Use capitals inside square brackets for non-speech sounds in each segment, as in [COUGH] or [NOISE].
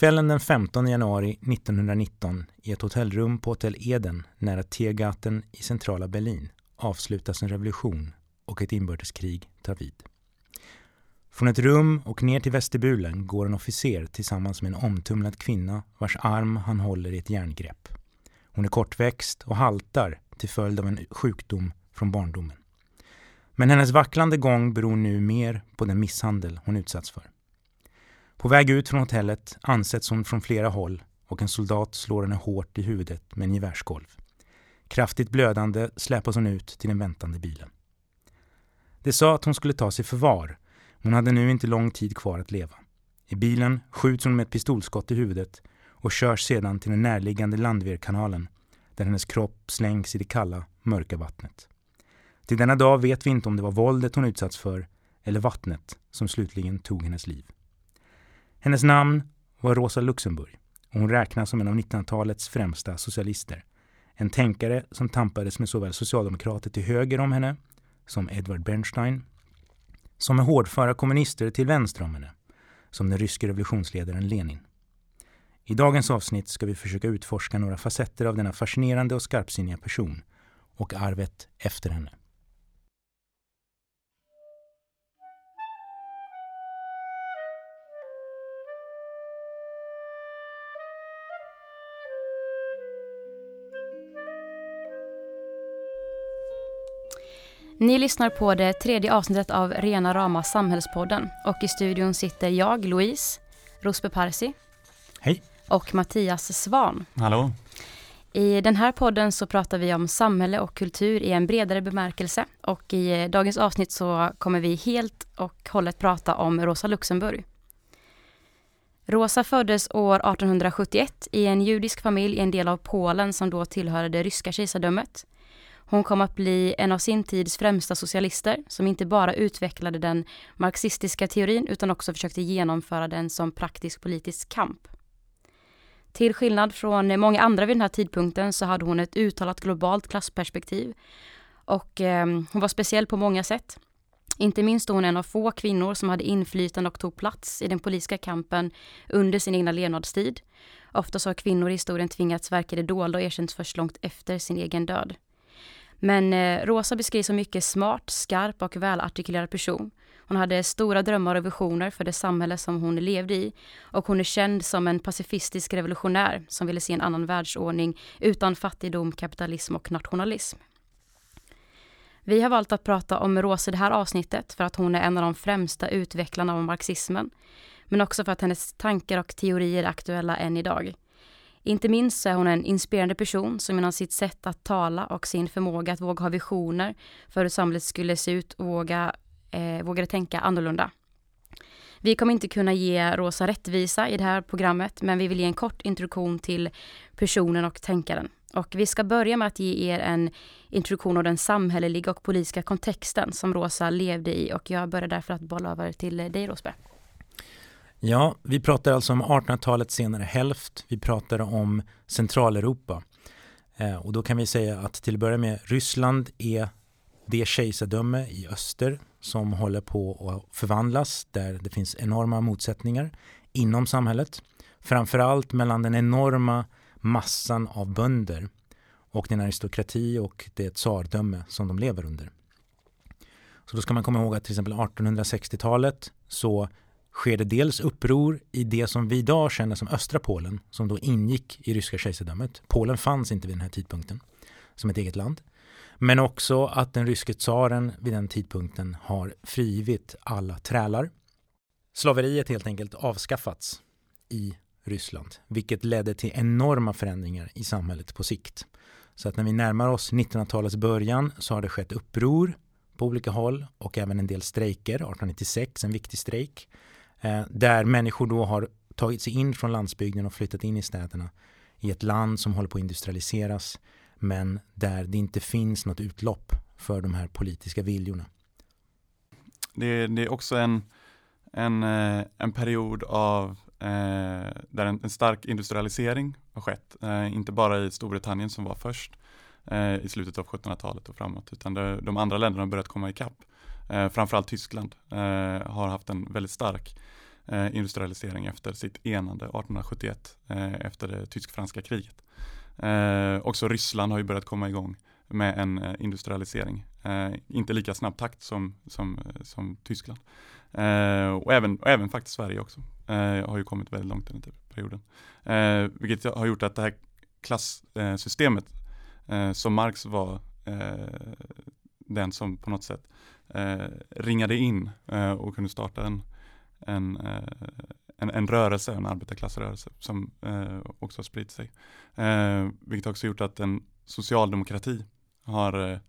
Kvällen den 15 januari 1919 i ett hotellrum på Hotell Eden nära Tegaten i centrala Berlin avslutas en revolution och ett inbördeskrig tar vid. Från ett rum och ner till vestibulen går en officer tillsammans med en omtumlad kvinna vars arm han håller i ett järngrepp. Hon är kortväxt och haltar till följd av en sjukdom från barndomen. Men hennes vacklande gång beror nu mer på den misshandel hon utsatts för. På väg ut från hotellet ansätts hon från flera håll och en soldat slår henne hårt i huvudet med en gevärskolv. Kraftigt blödande släpas hon ut till den väntande bilen. Det sa att hon skulle ta sig förvar. Hon hade nu inte lång tid kvar att leva. I bilen skjuts hon med ett pistolskott i huvudet och körs sedan till den närliggande Landveerkanalen där hennes kropp slängs i det kalla, mörka vattnet. Till denna dag vet vi inte om det var våldet hon utsatts för eller vattnet som slutligen tog hennes liv. Hennes namn var Rosa Luxemburg och hon räknas som en av 1900-talets främsta socialister. En tänkare som tampades med såväl socialdemokrater till höger om henne som Edvard Bernstein, som med hårdföra kommunister till vänster om henne, som den ryske revolutionsledaren Lenin. I dagens avsnitt ska vi försöka utforska några facetter av denna fascinerande och skarpsinniga person och arvet efter henne. Ni lyssnar på det tredje avsnittet av Rena Rama Samhällspodden och i studion sitter jag, Louise, Rosbe Parsi. Hej. Och Mattias Svan. Hallå. I den här podden så pratar vi om samhälle och kultur i en bredare bemärkelse och i dagens avsnitt så kommer vi helt och hållet prata om Rosa Luxemburg. Rosa föddes år 1871 i en judisk familj i en del av Polen som då tillhörde det ryska kejsardömet. Hon kom att bli en av sin tids främsta socialister som inte bara utvecklade den marxistiska teorin utan också försökte genomföra den som praktisk politisk kamp. Till skillnad från många andra vid den här tidpunkten så hade hon ett uttalat globalt klassperspektiv och eh, hon var speciell på många sätt. Inte minst då hon en av få kvinnor som hade inflytande och tog plats i den politiska kampen under sin egna levnadstid. Ofta så har kvinnor i historien tvingats verka i det dolda och erkänts först långt efter sin egen död. Men eh, Rosa beskrivs som mycket smart, skarp och välartikulerad person. Hon hade stora drömmar och visioner för det samhälle som hon levde i och hon är känd som en pacifistisk revolutionär som ville se en annan världsordning utan fattigdom, kapitalism och nationalism. Vi har valt att prata om Rosa i det här avsnittet för att hon är en av de främsta utvecklarna av marxismen, men också för att hennes tankar och teorier är aktuella än idag. Inte minst så är hon en inspirerande person som genom sitt sätt att tala och sin förmåga att våga ha visioner för hur samhället skulle se ut och våga, eh, vågade tänka annorlunda. Vi kommer inte kunna ge Rosa rättvisa i det här programmet men vi vill ge en kort introduktion till personen och tänkaren. Och vi ska börja med att ge er en introduktion av den samhälleliga och politiska kontexten som Rosa levde i och jag börjar därför att bolla över till dig Rosberg. Ja, vi pratar alltså om 1800-talets senare hälft. Vi pratar om Centraleuropa. Eh, och då kan vi säga att till att börja med Ryssland är det kejsardöme i öster som håller på att förvandlas där det finns enorma motsättningar inom samhället. Framförallt mellan den enorma massan av bönder och den aristokrati och det tsardöme som de lever under. Så då ska man komma ihåg att till exempel 1860-talet så sker det dels uppror i det som vi idag känner som östra Polen, som då ingick i ryska kejsardömet. Polen fanns inte vid den här tidpunkten som ett eget land. Men också att den ryske tsaren vid den tidpunkten har frigivit alla trälar. Slaveriet helt enkelt avskaffats i Ryssland, vilket ledde till enorma förändringar i samhället på sikt. Så att när vi närmar oss 1900-talets början så har det skett uppror på olika håll och även en del strejker, 1896 en viktig strejk Eh, där människor då har tagit sig in från landsbygden och flyttat in i städerna i ett land som håller på att industrialiseras men där det inte finns något utlopp för de här politiska viljorna. Det, det är också en, en, eh, en period av eh, där en, en, stark industrialisering har skett, eh, inte bara i Storbritannien som var först eh, i slutet av 1700-talet och framåt, utan det, de andra länderna har börjat komma ikapp. Eh, framförallt Tyskland eh, har haft en väldigt stark eh, industrialisering efter sitt enande 1871 eh, efter det tysk-franska kriget. Eh, också Ryssland har ju börjat komma igång med en eh, industrialisering. Eh, inte lika snabb takt som, som, eh, som Tyskland. Eh, och, även, och även faktiskt Sverige också eh, har ju kommit väldigt långt den här perioden. vilket har gjort att det här klassystemet som Marx var den som på något sätt eh, ringade in eh, och kunde starta en, en, eh, en, en, rörelse, en arbetarklassrörelse som eh, också har spritt sig. Eh, vilket också gjort att en socialdemokrati har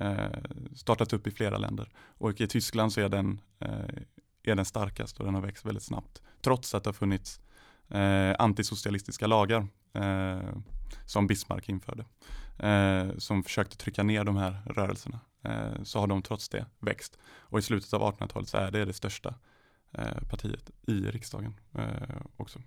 eh, startat upp i flera länder. Och i Tyskland så är den, eh, är den starkast och den har växt väldigt snabbt. Trots att det har funnits eh, antisocialistiska lagar eh, som Bismarck införde. Eh, som försökte trycka ner de här rörelserna. Eh, så har de trots det växt. Och i slutet av 1800-talet så är det det största eh, partiet i riksdagen eh, också.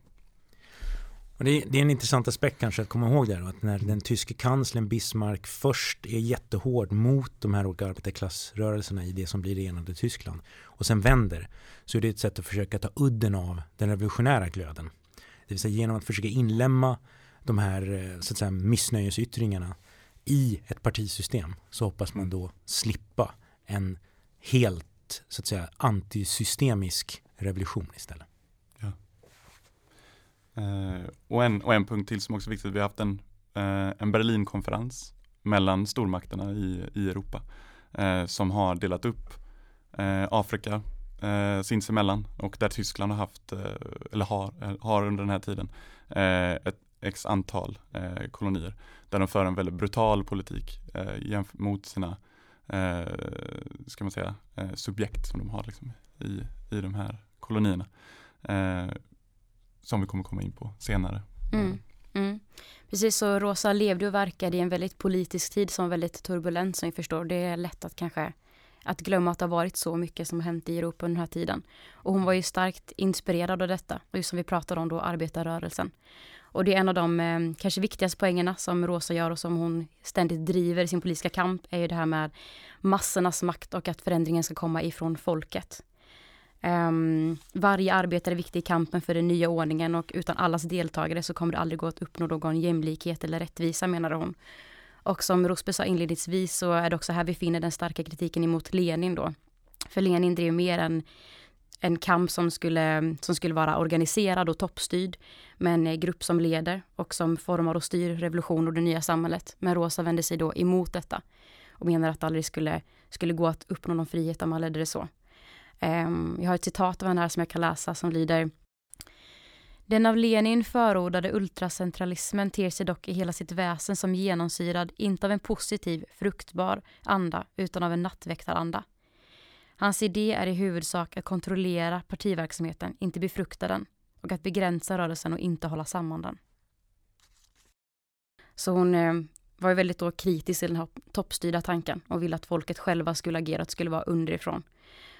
Och det, är, det, är, en intressant aspekt kanske att komma ihåg där att när den tyske kanslern Bismarck först är jättehård mot de här olika arbetarklassrörelserna i det som blir enade Tyskland och sen vänder så är det ett sätt att försöka ta udden av den revolutionära glöden. Det vill säga genom att försöka inlämna de här så att säga, missnöjesyttringarna i ett partisystem så hoppas man då slippa en helt så att säga antisystemisk revolution istället. Ja. Eh, och, en, och en punkt till som också är viktigt, vi har haft en, eh, en Berlinkonferens mellan stormakterna i, i Europa eh, som har delat upp eh, Afrika eh, sinsemellan och där Tyskland har haft, eh, eller har, har under den här tiden eh, ett x antal eh, kolonier där de för en väldigt brutal politik eh, mot sina eh, ska man säga, eh, subjekt som de har liksom, i, i de här kolonierna. Eh, som vi kommer komma in på senare. Mm. Mm. Precis, så Rosa levde och verkade i en väldigt politisk tid som var väldigt turbulent som vi förstår. Det är lätt att kanske att glömma att det har varit så mycket som har hänt i Europa under den här tiden. Och hon var ju starkt inspirerad av detta, och just som vi pratade om då, arbetarrörelsen. Och det är en av de eh, kanske viktigaste poängerna som Rosa gör och som hon ständigt driver i sin politiska kamp är ju det här med massornas makt och att förändringen ska komma ifrån folket. Um, varje arbetare är viktig i kampen för den nya ordningen och utan allas deltagare så kommer det aldrig gå att uppnå någon jämlikhet eller rättvisa menade hon. Och som Rosby sa inledningsvis så är det också här vi finner den starka kritiken emot Lenin då. För Lenin drev mer än en kamp som skulle, som skulle vara organiserad och toppstyrd med en grupp som leder och som formar och styr revolution och det nya samhället. Men Rosa vände sig då emot detta och menar att det aldrig skulle, skulle gå att uppnå någon frihet om man ledde det så. Um, jag har ett citat av henne här som jag kan läsa som lyder den av Lenin förordade ultracentralismen ter sig dock i hela sitt väsen som genomsyrad, inte av en positiv, fruktbar anda, utan av en nattväktaranda. Hans idé är i huvudsak att kontrollera partiverksamheten, inte befrukta den och att begränsa rörelsen och inte hålla samman den. Så hon eh, var ju väldigt då kritisk till den här toppstyrda tanken och ville att folket själva skulle agera, att det skulle vara underifrån.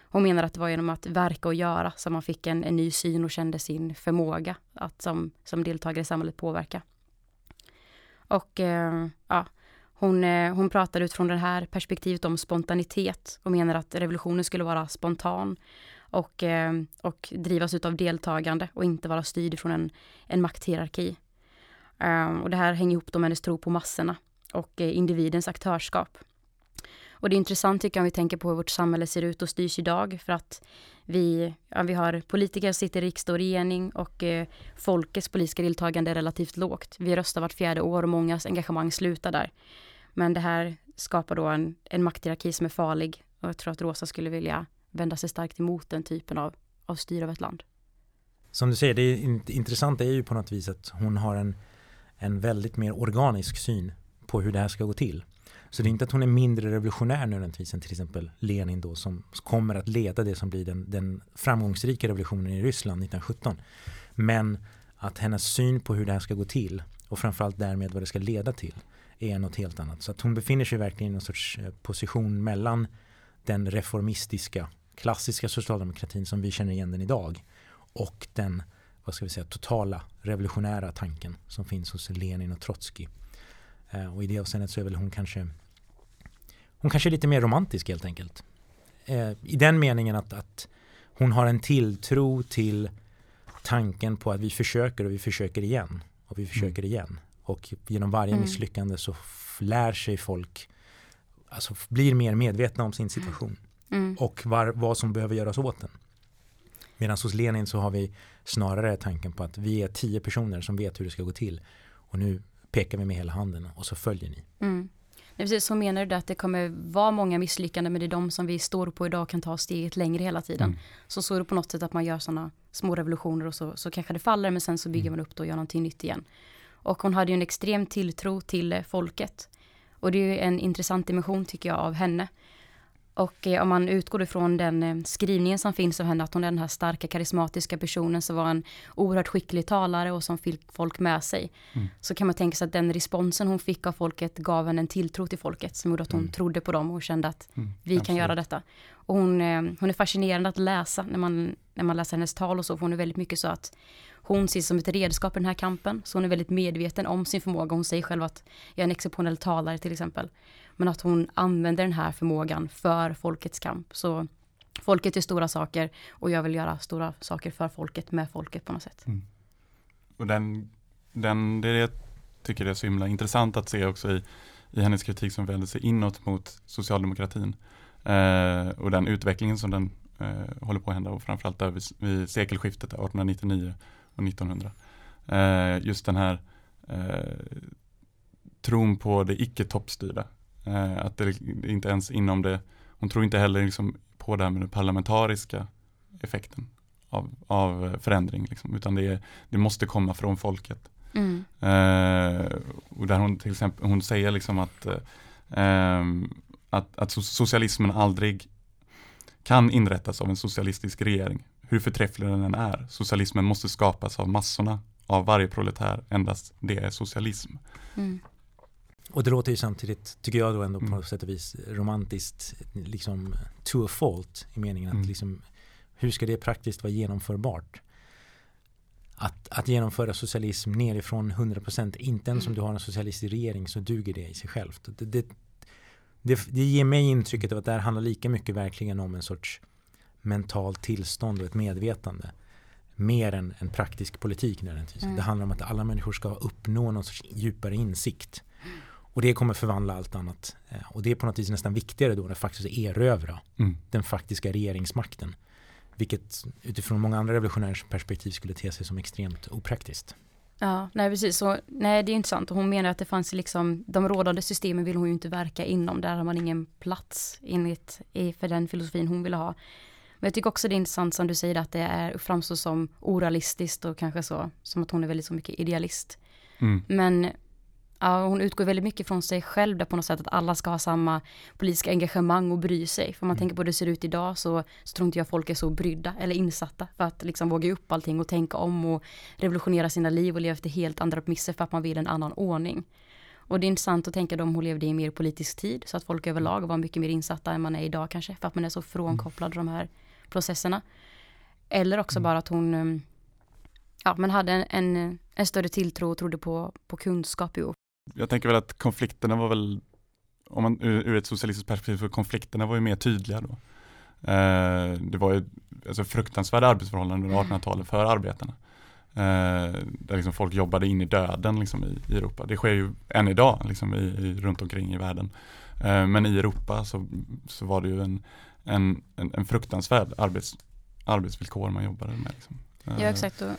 Hon menar att det var genom att verka och göra som man fick en, en ny syn och kände sin förmåga att som, som deltagare i samhället påverka. Och eh, ja, hon, eh, hon pratar utifrån det här perspektivet om spontanitet och menar att revolutionen skulle vara spontan och, eh, och drivas av deltagande och inte vara styrd från en, en makthierarki. Ehm, och det här hänger ihop med hennes tro på massorna och eh, individens aktörskap. Och det är intressant tycker jag om vi tänker på hur vårt samhälle ser ut och styrs idag för att vi, ja, vi har politiker som sitter i riksdag och regering och eh, folkets politiska deltagande är relativt lågt. Vi röstar vart fjärde år och mångas engagemang slutar där. Men det här skapar då en, en makthierarki som är farlig och jag tror att Rosa skulle vilja vända sig starkt emot den typen av, av styr av ett land. Som du säger, det är är ju på något vis att hon har en, en väldigt mer organisk syn på hur det här ska gå till. Så det är inte att hon är mindre revolutionär nödvändigtvis än till exempel Lenin då som kommer att leda det som blir den, den framgångsrika revolutionen i Ryssland 1917. Men att hennes syn på hur det här ska gå till och framförallt därmed vad det ska leda till är något helt annat. Så att hon befinner sig verkligen i någon sorts eh, position mellan den reformistiska klassiska socialdemokratin som vi känner igen den idag och den vad ska vi säga, totala revolutionära tanken som finns hos Lenin och Trotsky. Eh, och i det avseendet så är väl hon kanske hon kanske är lite mer romantisk helt enkelt. Eh, I den meningen att, att hon har en tilltro till tanken på att vi försöker och vi försöker igen och vi försöker mm. igen. Och genom varje mm. misslyckande så lär sig folk, alltså blir mer medvetna om sin situation mm. och var, vad som behöver göras åt den. Medan hos Lenin så har vi snarare tanken på att vi är tio personer som vet hur det ska gå till. Och nu pekar vi med hela handen och så följer ni. Mm. Nej, precis, så menar du att det kommer vara många misslyckanden men det är de som vi står på idag kan ta steget längre hela tiden. Mm. Så så är det på något sätt att man gör sådana små revolutioner och så, så kanske det faller men sen så bygger mm. man upp det och gör någonting nytt igen. Och hon hade ju en extrem tilltro till eh, folket. Och det är ju en intressant dimension tycker jag av henne. Och eh, om man utgår ifrån den eh, skrivningen som finns av henne, att hon är den här starka karismatiska personen som var en oerhört skicklig talare och som fick folk med sig. Mm. Så kan man tänka sig att den responsen hon fick av folket gav henne en tilltro till folket som gjorde att hon mm. trodde på dem och kände att mm. vi Absolut. kan göra detta. Och hon, eh, hon är fascinerande att läsa när man, när man läser hennes tal och så, för hon är väldigt mycket så att hon ses som ett redskap i den här kampen, så hon är väldigt medveten om sin förmåga. Hon säger själv att jag är en exceptionell talare till exempel. Men att hon använder den här förmågan för folkets kamp. Så folket är stora saker och jag vill göra stora saker för folket med folket på något sätt. Mm. Och den, den, det är det jag tycker är så himla intressant att se också i, i hennes kritik som vänder sig inåt mot socialdemokratin. Eh, och den utvecklingen som den eh, håller på att hända och framförallt där vid, vid sekelskiftet 1899 och 1900. Eh, just den här tron på det icke toppstyrda. Att det inte ens inom det, hon tror inte heller liksom på det här med den parlamentariska effekten av, av förändring, liksom, utan det, det måste komma från folket. Mm. Eh, och där hon till exempel, hon säger liksom att, eh, att, att socialismen aldrig kan inrättas av en socialistisk regering, hur förträfflig den än är. Socialismen måste skapas av massorna, av varje proletär, endast det är socialism. Mm. Och det låter ju samtidigt, tycker jag då ändå mm. på något sätt och vis romantiskt, liksom to a fault i meningen att mm. liksom, hur ska det praktiskt vara genomförbart? Att, att genomföra socialism nerifrån 100% inte ens om du har en socialistisk regering så duger det i sig självt. Det, det, det, det ger mig intrycket av att det här handlar lika mycket verkligen om en sorts mentalt tillstånd och ett medvetande. Mer än en praktisk politik. Mm. Det handlar om att alla människor ska uppnå någon sorts djupare insikt. Och det kommer förvandla allt annat. Eh, och det är på något vis nästan viktigare då när faktiskt erövra mm. den faktiska regeringsmakten. Vilket utifrån många andra revolutionärers perspektiv skulle te sig som extremt opraktiskt. Ja, nej precis. Så, nej, det är intressant. Och hon menar att det fanns liksom, de rådande systemen vill hon ju inte verka inom. Där har man ingen plats enligt, för den filosofin hon vill ha. Men jag tycker också det är intressant som du säger att det är, framstår som orealistiskt och kanske så, som att hon är väldigt så mycket idealist. Mm. Men ja, hon utgår väldigt mycket från sig själv där på något sätt att alla ska ha samma politiska engagemang och bry sig. För om man mm. tänker på hur det ser ut idag så, så tror inte jag folk är så brydda eller insatta för att liksom våga upp allting och tänka om och revolutionera sina liv och leva efter helt andra premisser för att man vill en annan ordning. Och det är intressant att tänka om hon levde i en mer politisk tid så att folk överlag var mycket mer insatta än man är idag kanske för att man är så frånkopplad de här processerna. Eller också mm. bara att hon um, ja, men hade en, en, en, större tilltro och trodde på, på kunskap. Jo. Jag tänker väl att konflikterna var väl, om man ur, ur ett socialistiskt perspektiv, för konflikterna var ju mer tydliga då. Eh, det var ju alltså, fruktansvärda arbetsförhållanden under 1800-talet för arbetarna. Eh, där liksom folk jobbade in i döden liksom, i, i Europa. Det sker ju än idag liksom, i, i, runt omkring i världen. Eh, men i Europa så, så var det ju en, en, en, en fruktansvärd arbets, arbetsvillkor man jobbade med. Liksom. Ja eh, exakt. Och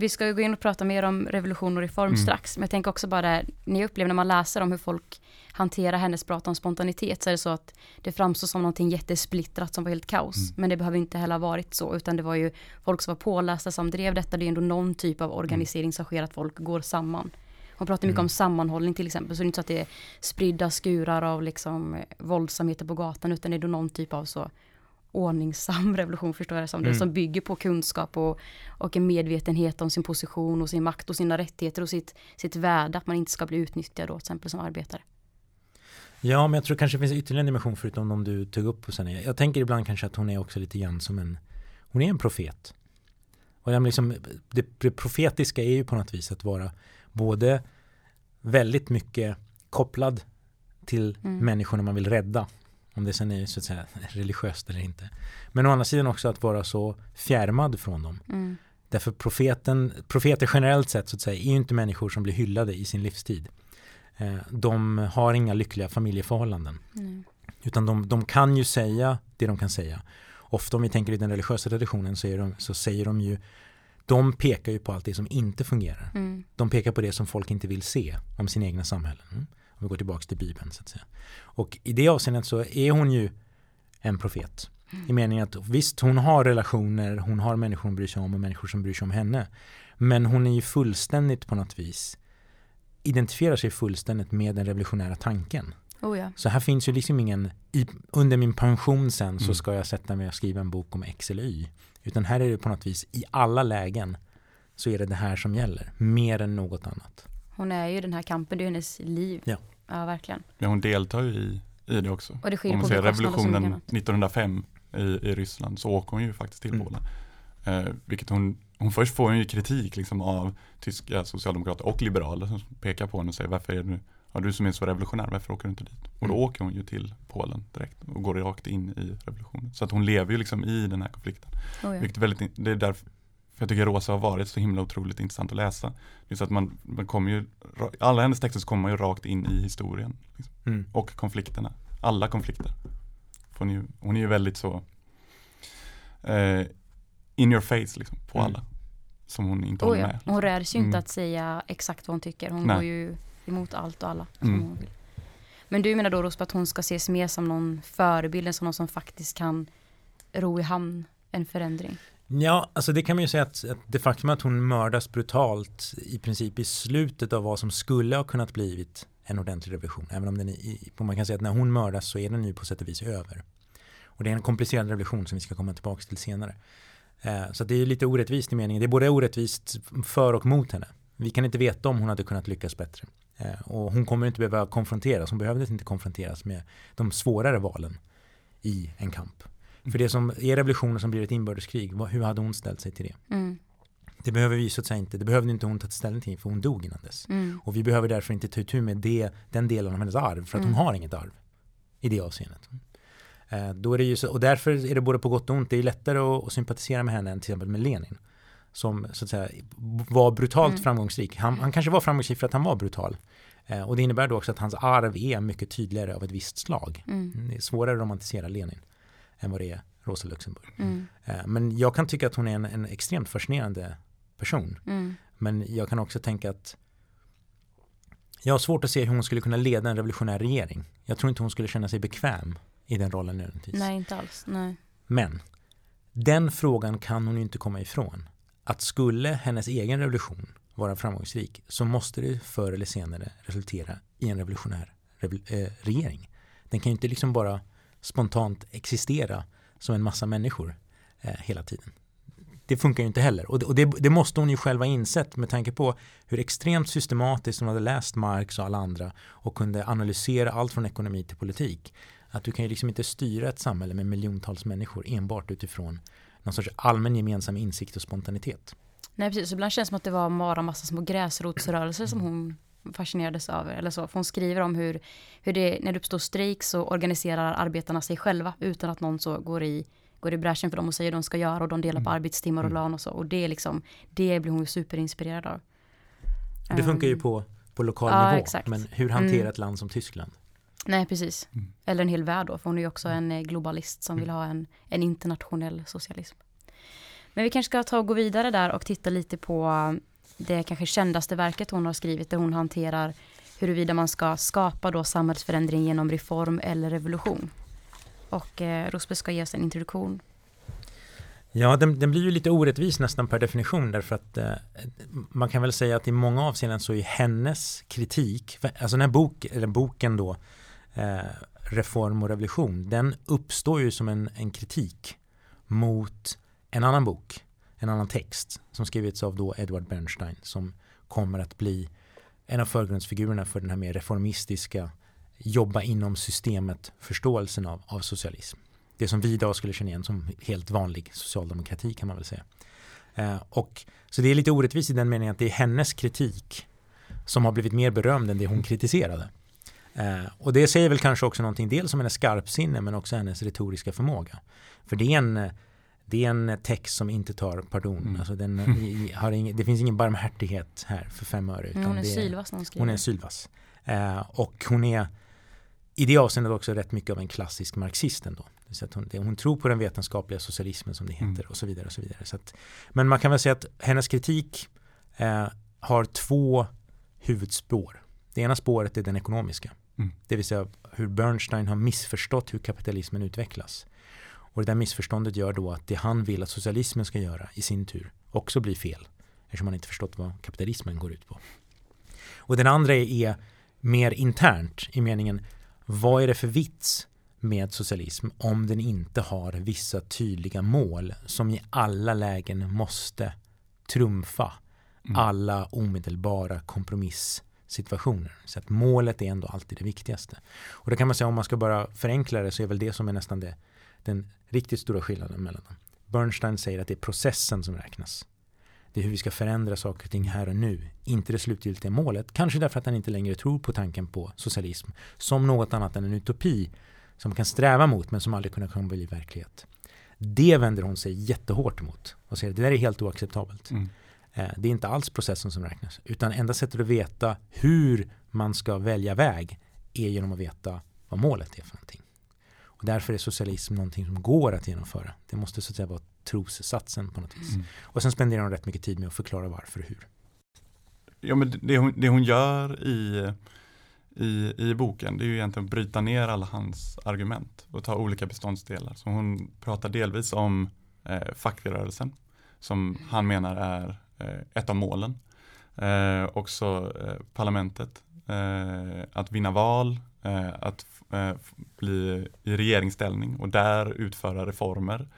vi ska ju gå in och prata mer om revolution och reform mm. strax. Men jag tänker också bara det, ni upplever när man läser om hur folk hanterar hennes prat om spontanitet så är det så att det framstår som någonting jättesplittrat som var helt kaos. Mm. Men det behöver inte heller ha varit så utan det var ju folk som var pålästa som drev detta. Det är ändå någon typ av organisering som sker att folk går samman. Hon pratar mycket mm. om sammanhållning till exempel. Så det är inte så att det är spridda skurar av liksom våldsamheter på gatan utan det är då någon typ av så ordningsam revolution förstår jag det som. Mm. Det som bygger på kunskap och, och en medvetenhet om sin position och sin makt och sina rättigheter och sitt, sitt värde. Att man inte ska bli utnyttjad då till exempel som arbetare. Ja, men jag tror kanske det finns ytterligare en dimension förutom de du tog upp. Och sen, jag tänker ibland kanske att hon är också lite grann som en, hon är en profet. Och liksom, det, det profetiska är ju på något vis att vara både väldigt mycket kopplad till mm. människorna man vill rädda Om det sen är så att säga [LAUGHS] religiöst eller inte. Men å andra sidan också att vara så fjärmad från dem. Mm. Därför profeten, profeter generellt sett så att säga är ju inte människor som blir hyllade i sin livstid. Eh, de har inga lyckliga familjeförhållanden. Mm. Utan de, de kan ju säga det de kan säga. Ofta om vi tänker i den religiösa traditionen så, de, så säger de ju de pekar ju på allt det som inte fungerar. Mm. De pekar på det som folk inte vill se om sina egna samhällen. Om vi går tillbaka till Bibeln så att säga. Och i det avseendet så är hon ju en profet. I meningen att visst, hon har relationer, hon har människor hon bryr sig om och människor som bryr sig om henne. Men hon är ju fullständigt på något vis identifierar sig fullständigt med den revolutionära tanken. Oh ja. Så här finns ju liksom ingen, i, under min pension sen så Mm. ska jag sätta mig och skriva en bok om X eller Y. Utan här är det på något vis i alla lägen så är det det här som gäller, mer än något annat. Hon är ju den här kampen, det är hennes liv. Ja. Ja, verkligen. Ja, hon deltar ju i, i det också. Och det sker Om på man ser revolutionen annat. 1905 i, i Ryssland så åker hon ju faktiskt till Mm. Polen. Eh, vilket hon, hon först får hon ju kritik liksom av tyska socialdemokrater och liberaler som pekar på henne och säger varför är du, ja, du som är så revolutionär, varför åker du inte dit? Och då Mm. åker hon ju till Polen direkt och går rakt in i revolutionen. Så att hon lever ju liksom i den här konflikten. Oh ja. Vilket väldigt, det är därför för jag tycker Rosa har varit så himla otroligt intressant att läsa. Så att man, man kommer ju, alla hennes texter så kommer man ju rakt in i historien. Liksom. Mm. Och konflikterna. Alla konflikter. Hon är ju, hon är ju väldigt så eh, in your face liksom, på Mm. alla. Som hon inte Oh håller med. Hon räds ju inte Mm. att säga exakt vad hon tycker. Hon Nej. går ju emot allt och alla som Mm. hon vill. Men du menar då Rospa att hon ska ses mer som någon förebild, som någon som faktiskt kan ro i hamn en förändring? Ja, alltså det kan man ju säga att, att det faktum att hon mördas brutalt i princip i slutet av vad som skulle ha kunnat blivit en ordentlig revolution. Även om den är, i, man kan säga att när hon mördas så är den ju på sätt och vis över. Och det är en komplicerad revolution som vi ska komma tillbaka till senare. Eh, så att det är lite orättvist i meningen. Det är både orättvist för och mot henne. Vi kan inte veta om hon hade kunnat lyckas bättre. Eh, och hon kommer inte behöva konfronteras. Hon behövde inte konfronteras med de svårare valen i en kamp. För det som är revolutionen som blir ett inbördeskrig, hur hade hon ställt sig till det? Mm. Det behöver vi så att säga inte, det behövde inte hon ta ställning till för hon dog innan dess. Mm. Och vi behöver därför inte ta itu med det, den delen av hennes arv för att Mm. hon har inget arv i det avseendet. Eh, då är det ju så, och därför är det både på gott och ont, det är lättare att, att sympatisera med henne än till exempel med Lenin. Som så att säga var brutalt Mm. framgångsrik. Han, han kanske var framgångsrik för att han var brutal. Eh, och det innebär då också att hans arv är mycket tydligare av ett visst slag. Mm. Det är svårare att romantisera Lenin än vad det är Rosa Luxemburg. Mm. Eh, Men jag kan tycka att hon är en, en extremt fascinerande person. Mm. Men jag kan också tänka att jag har svårt att se hur hon skulle kunna leda en revolutionär regering. Jag tror inte hon skulle känna sig bekväm i den rollen nödvändigtvis. Nej, inte alls. Nej. Men den frågan kan hon ju inte komma ifrån. Att skulle hennes egen revolution vara framgångsrik så måste det förr eller senare resultera i en revolutionär revol- eh, regering. Den kan ju inte liksom bara spontant existera som en massa människor eh, hela tiden. Det funkar ju inte heller. Och, det, och det, det måste hon ju själv ha insett med tanke på hur extremt systematiskt hon hade läst Marx och alla andra och kunde analysera allt från ekonomi till politik. Att du kan ju liksom inte styra ett samhälle med miljontals människor enbart utifrån någon sorts allmän gemensam insikt och spontanitet. Nej, precis. Ibland känns det som att det var bara massa små gräsrotsrörelser som hon fascinerades över. Eller så. För hon skriver om hur, hur det, när det uppstår strejk så organiserar arbetarna sig själva utan att någon så går i, går i bräschen för dem och säger vad de ska göra och de delar på Mm. arbetstimmar och Mm. lön och så. Och det är liksom, det blir hon superinspirerad av. Det funkar ju Ehm, på, på lokal ja, nivå. exakt. Men hur hanterar Mm. ett land som Tyskland? Nej, precis. Mm. Eller en hel värld då, för hon är ju också en eh, globalist som Mm. vill ha en, en internationell socialism. Men vi kanske ska ta och gå vidare där och titta lite på det kanske kändaste verket hon har skrivit, där hon hanterar huruvida man ska skapa då samhällsförändring genom reform eller revolution. Och eh, Rosbe ska ge oss en introduktion. Ja, den, den blir ju lite orättvis nästan per definition därför att eh, man kan väl säga att i många avseenden så är hennes kritik, alltså den här bok, eller boken då, eh, Reform och revolution, den uppstår ju som en, en kritik mot en annan bok, en annan text som skrivits av då Edward Bernstein som kommer att bli en av förgrundsfigurerna för den här mer reformistiska jobba inom systemet förståelsen av, av socialism. Det som vi idag skulle känna igen som helt vanlig socialdemokrati kan man väl säga. Eh, och, så det är lite orättvist i den meningen att det är hennes kritik som har blivit mer berömd än det hon kritiserade. Eh, och det säger väl kanske också någonting dels om hennes skarpsinne men också hennes retoriska förmåga. För det är en, eh, det är en text som inte tar pardon. Mm. Alltså den har ing, det finns ingen barmhärtighet här för fem öre. Utan hon är sylvass när hon skriver. Hon är sylvass. Eh, och hon är i det avseendet också rätt mycket av en klassisk marxist ändå. Så att hon, hon tror på den vetenskapliga socialismen som det heter mm. och så vidare. Och så vidare. Så att, men man kan väl säga att hennes kritik eh, har två huvudspår. Det ena spåret är den ekonomiska. Mm. Det vill säga hur Bernstein har missförstått hur kapitalismen utvecklas. Och det där missförståndet gör då att det han vill att socialismen ska göra i sin tur också blir fel. Eftersom man inte förstått vad kapitalismen går ut på. Och den andra är mer internt i meningen vad är det för vits med socialism om den inte har vissa tydliga mål som i alla lägen måste trumfa mm. alla omedelbara kompromissituationer. Så att målet är ändå alltid det viktigaste. Och det kan man säga om man ska bara förenkla det så är väl det som är nästan det, den riktigt stora skillnaden mellan dem. Bernstein säger att det är processen som räknas. Det är hur vi ska förändra saker och ting här och nu, inte det slutgiltiga målet. Kanske därför att han inte längre tror på tanken på socialism som något annat än en utopi som man kan sträva mot men som aldrig komma bli verklighet. Det vänder hon sig jättehårt emot och säger att det där är helt oacceptabelt. Mm. Eh, det är inte alls processen som räknas utan enda sättet att veta hur man ska välja väg är genom att veta vad målet är för någonting. Och därför är socialism någonting som går att genomföra. Det måste så att säga vara trossatsen på något vis. Mm. Och sen spenderar hon rätt mycket tid med att förklara varför och hur. Ja, men det hon, det hon gör i, i, i boken det är ju egentligen att bryta ner alla hans argument och ta olika beståndsdelar. Så hon pratar delvis om eh, fackrörelsen som han menar är eh, ett av målen. Eh, också eh, parlamentet, eh, att vinna val, Eh, att eh, bli i regeringsställning och där utföra reformer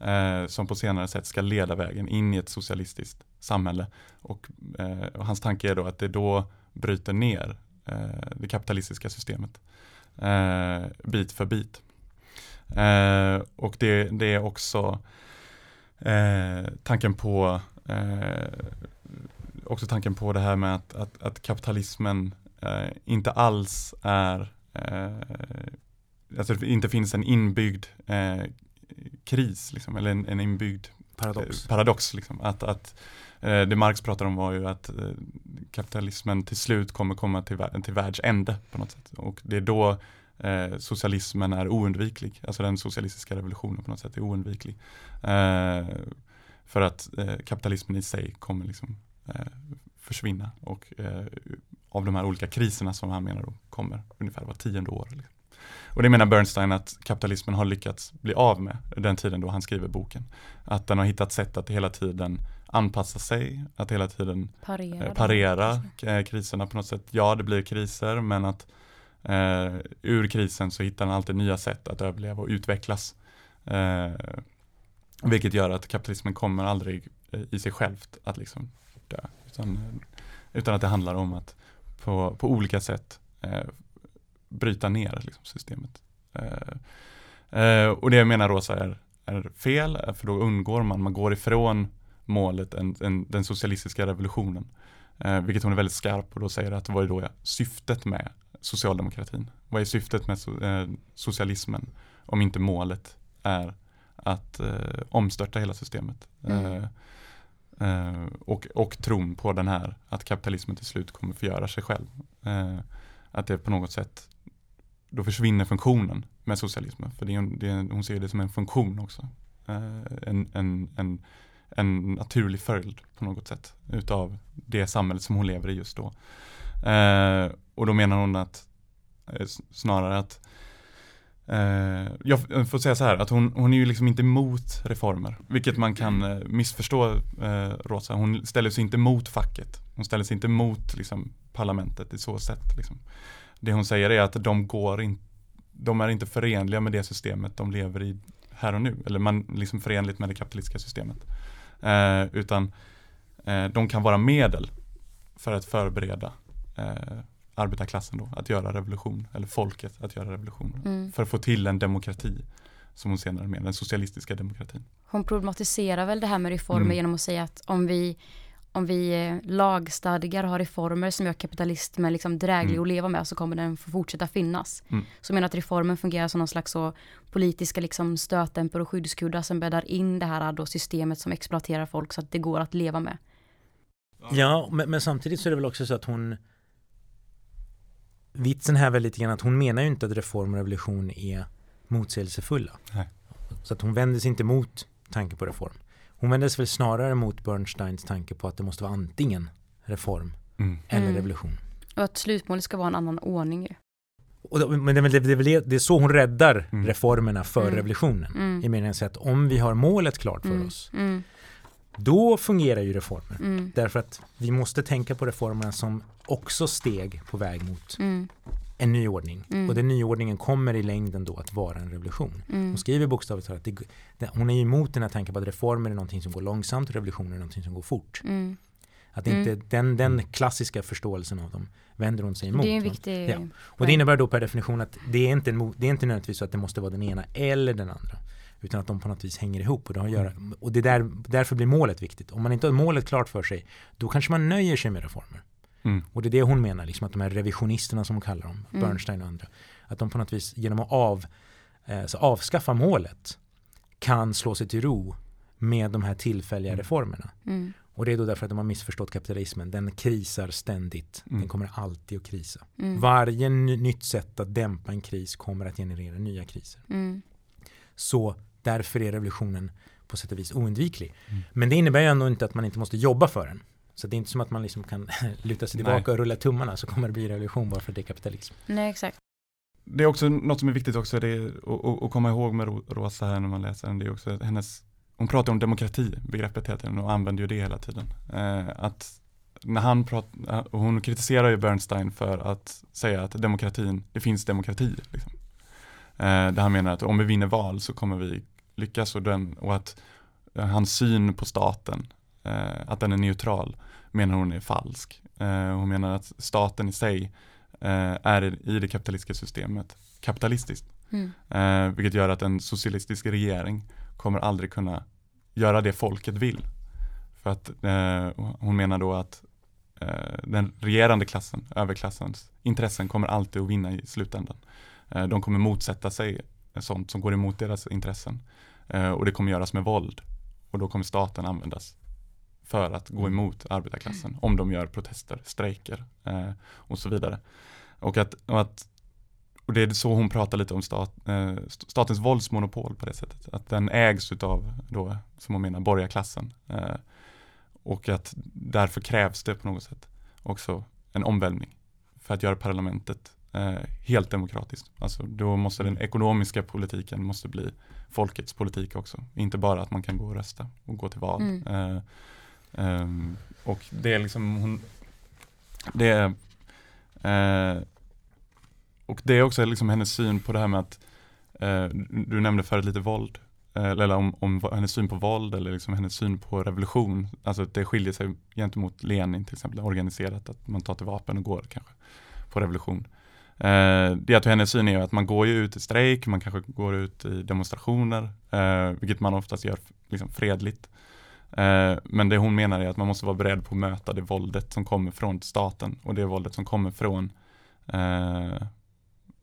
eh, som på senare sätt ska leda vägen in i ett socialistiskt samhälle. Och, eh, och hans tanke är då att det då bryter ner eh, det kapitalistiska systemet eh, bit för bit. Eh, och det, det, är också eh, tanken på eh, också tanken på det här med att, att, att kapitalismen inte alls är alltså det inte finns en inbyggd eh, kris, liksom, eller en, en inbyggd paradox. Eh, paradox liksom. Att, att eh, det Marx pratar om var ju att eh, kapitalismen till slut kommer komma till, till världsände på något sätt. Och det är då eh, socialismen är oundviklig, alltså den socialistiska revolutionen på något sätt är oundviklig. Eh, för att eh, kapitalismen i sig kommer liksom försvinna och av de här olika kriserna som han menar då kommer ungefär var tionde år. Liksom. Och det menar Bernstein att kapitalismen har lyckats bli av med den tiden då han skriver boken. Att den har hittat sätt att hela tiden anpassa sig, att hela tiden parera, eh, parera eh, kriserna på något sätt. Ja, det blir kriser, men att eh, ur krisen så hittar den alltid nya sätt att överleva och utvecklas. Eh, vilket gör att kapitalismen kommer aldrig i sig självt att liksom dö. Utan, utan att det handlar om att på, på olika sätt eh, bryta ner liksom, systemet. Eh, eh, och det jag menar Rosa är, är fel, för då undgår man, man går ifrån målet, en, en, den socialistiska revolutionen. Eh, vilket hon är väldigt skarp och då säger att vad är då syftet med socialdemokratin? Vad är syftet med so, eh, socialismen om inte målet är att eh, omstörta hela systemet? Mm. Eh, och, och tron på den här att kapitalismen till slut kommer förgöra sig själv. Eh, att det på något sätt då försvinner funktionen med socialismen. För det är, det är, hon ser det som en funktion också. Eh, en, en, en, en naturlig följd på något sätt utav det samhället som hon lever i just då. Eh, och då menar hon att eh, snarare att eh, jag får säga så här att hon, hon är ju liksom inte emot reformer, vilket man kan eh, missförstå eh, Rosa. Hon ställer sig inte mot facket. Hon ställer sig inte mot liksom, parlamentet i så sätt. Liksom det hon säger är att de går in, de är inte förenliga med det systemet de lever i här och nu, eller man liksom förenligt med det kapitalistiska systemet. Eh, utan eh, de kan vara medel för att förbereda eh, arbetarklassen då, att göra revolution, eller folket att göra revolution. Mm. För att få till en demokrati, som hon senare menar, den socialistiska demokratin. Hon problematiserar väl det här med reformer mm. genom att säga att om vi om vi eh, lagstadgar och har reformer som gör kapitalismen liksom dräglig Mm. att leva med så kommer den få fortsätta finnas. Mm. Så jag menar att reformen fungerar som någon slags så politiska liksom stötdämpare och skyddskuddar som bäddar in det här då systemet som exploaterar folk så att det går att leva med. Ja, men, men samtidigt så är det väl också så att hon Vitsen här är väl lite grann att hon menar ju inte att reform och revolution är motsägelsefulla. Nej. Så att hon vänder sig inte mot tanken på reform. Hon vänder sig väl snarare mot Bernsteins tanke på att det måste vara antingen reform Mm. eller Mm. revolution. Och att slutmålet ska vara en annan ordning då, men det är, väl, det, väl, det är så hon räddar Mm. reformerna för Mm. revolutionen. Mm. I meningen att om vi har målet klart för Mm. oss, Mm. Då fungerar ju reformer. Mm. Därför att vi måste tänka på reformerna som också steg på väg mot Mm. en ny ordning. Mm. Och den nyordningen kommer i längden då att vara en revolution. Mm. Hon skriver bokstavligt talat det, det, hon är emot den här tanken på att reformer är någonting som går långsamt, revolutioner är någonting som går fort. Mm. Att inte, den, den klassiska förståelsen av dem vänder hon sig emot. Det är en viktig Ja. Och det innebär då per definition att det är inte, en, det är inte nödvändigtvis så att det måste vara den ena eller den andra. Utan att de på något vis hänger ihop. Och det, har att göra, och det där, därför blir målet viktigt. Om man inte har målet klart för sig, då kanske man nöjer sig med reformer. Mm. Och det är det hon menar, liksom att de här revisionisterna som hon kallar dem, Mm. Bernstein och andra, att de på något vis genom att av, eh, så avskaffa målet kan slå sig till ro med de här tillfälliga Mm. reformerna. Mm. Och det är då därför att de har missförstått kapitalismen. Den krisar ständigt. Mm. Den kommer alltid att krisa. Mm. Varje ny- nytt sätt att dämpa en kris kommer att generera nya kriser. Mm. Så därför är revolutionen på sätt och vis oundviklig. Mm. Men det innebär ju ändå inte att man inte måste jobba för den. Så det är inte som att man liksom kan [LAUGHS] luta sig tillbaka Nej. och rulla tummarna så kommer det bli revolution bara för att det är kapitalism. Nej, exakt. Det är också något som är viktigt också, det är att, komma ihåg med Ro- Rosa här när man läser den, det är också hennes, hon pratar om demokrati, begreppet hela tiden och använder ju det hela tiden. Eh, att när han pratar, och hon kritiserar ju Bernstein för att säga att demokratin, det finns demokrati. Liksom. Eh, där han menar att om vi vinner val så kommer vi lyckas och, den, och att eh, hans syn på staten, eh, att den är neutral, menar hon är falsk. Hon menar att staten i sig är i det kapitalistiska systemet kapitalistiskt. Mm. Vilket gör att en socialistisk regering kommer aldrig kunna göra det folket vill. För att hon menar då att den regerande klassen, överklassens intressen kommer alltid att vinna i slutändan. Eh, de kommer motsätta sig sånt som går emot deras intressen. Eh, och det kommer göras med våld. Och då kommer staten användas för att gå emot arbetarklassen om de gör protester, strejker eh, och så vidare. Och att, och att och det är så hon pratar lite om stat, eh, statens våldsmonopol på det sättet. Att den ägs utav då, som hon menar, borgarklassen. Eh, och att därför krävs det på något sätt också en omvälvning för att göra parlamentet helt demokratiskt. Alltså då måste den ekonomiska politiken måste bli folkets politik också. Inte bara att man kan gå och rösta och gå till val. Mm. Eh, ehm, och det är liksom hon, det är eh, och det är också liksom hennes syn på det här med att eh, du nämnde förut lite våld eh, eller om, om hennes syn på våld eller liksom hennes syn på revolution. Alltså det skiljer sig gentemot Lenin till exempel, organiserat att man tar till vapen och går kanske på revolution. Eh, det att hennes syn är att man går ju ut i strejk, man kanske går ut i demonstrationer, eh, vilket man oftast gör liksom fredligt. Eh, men det hon menar är att man måste vara beredd på att möta det våldet som kommer från staten och det våldet som kommer från eh,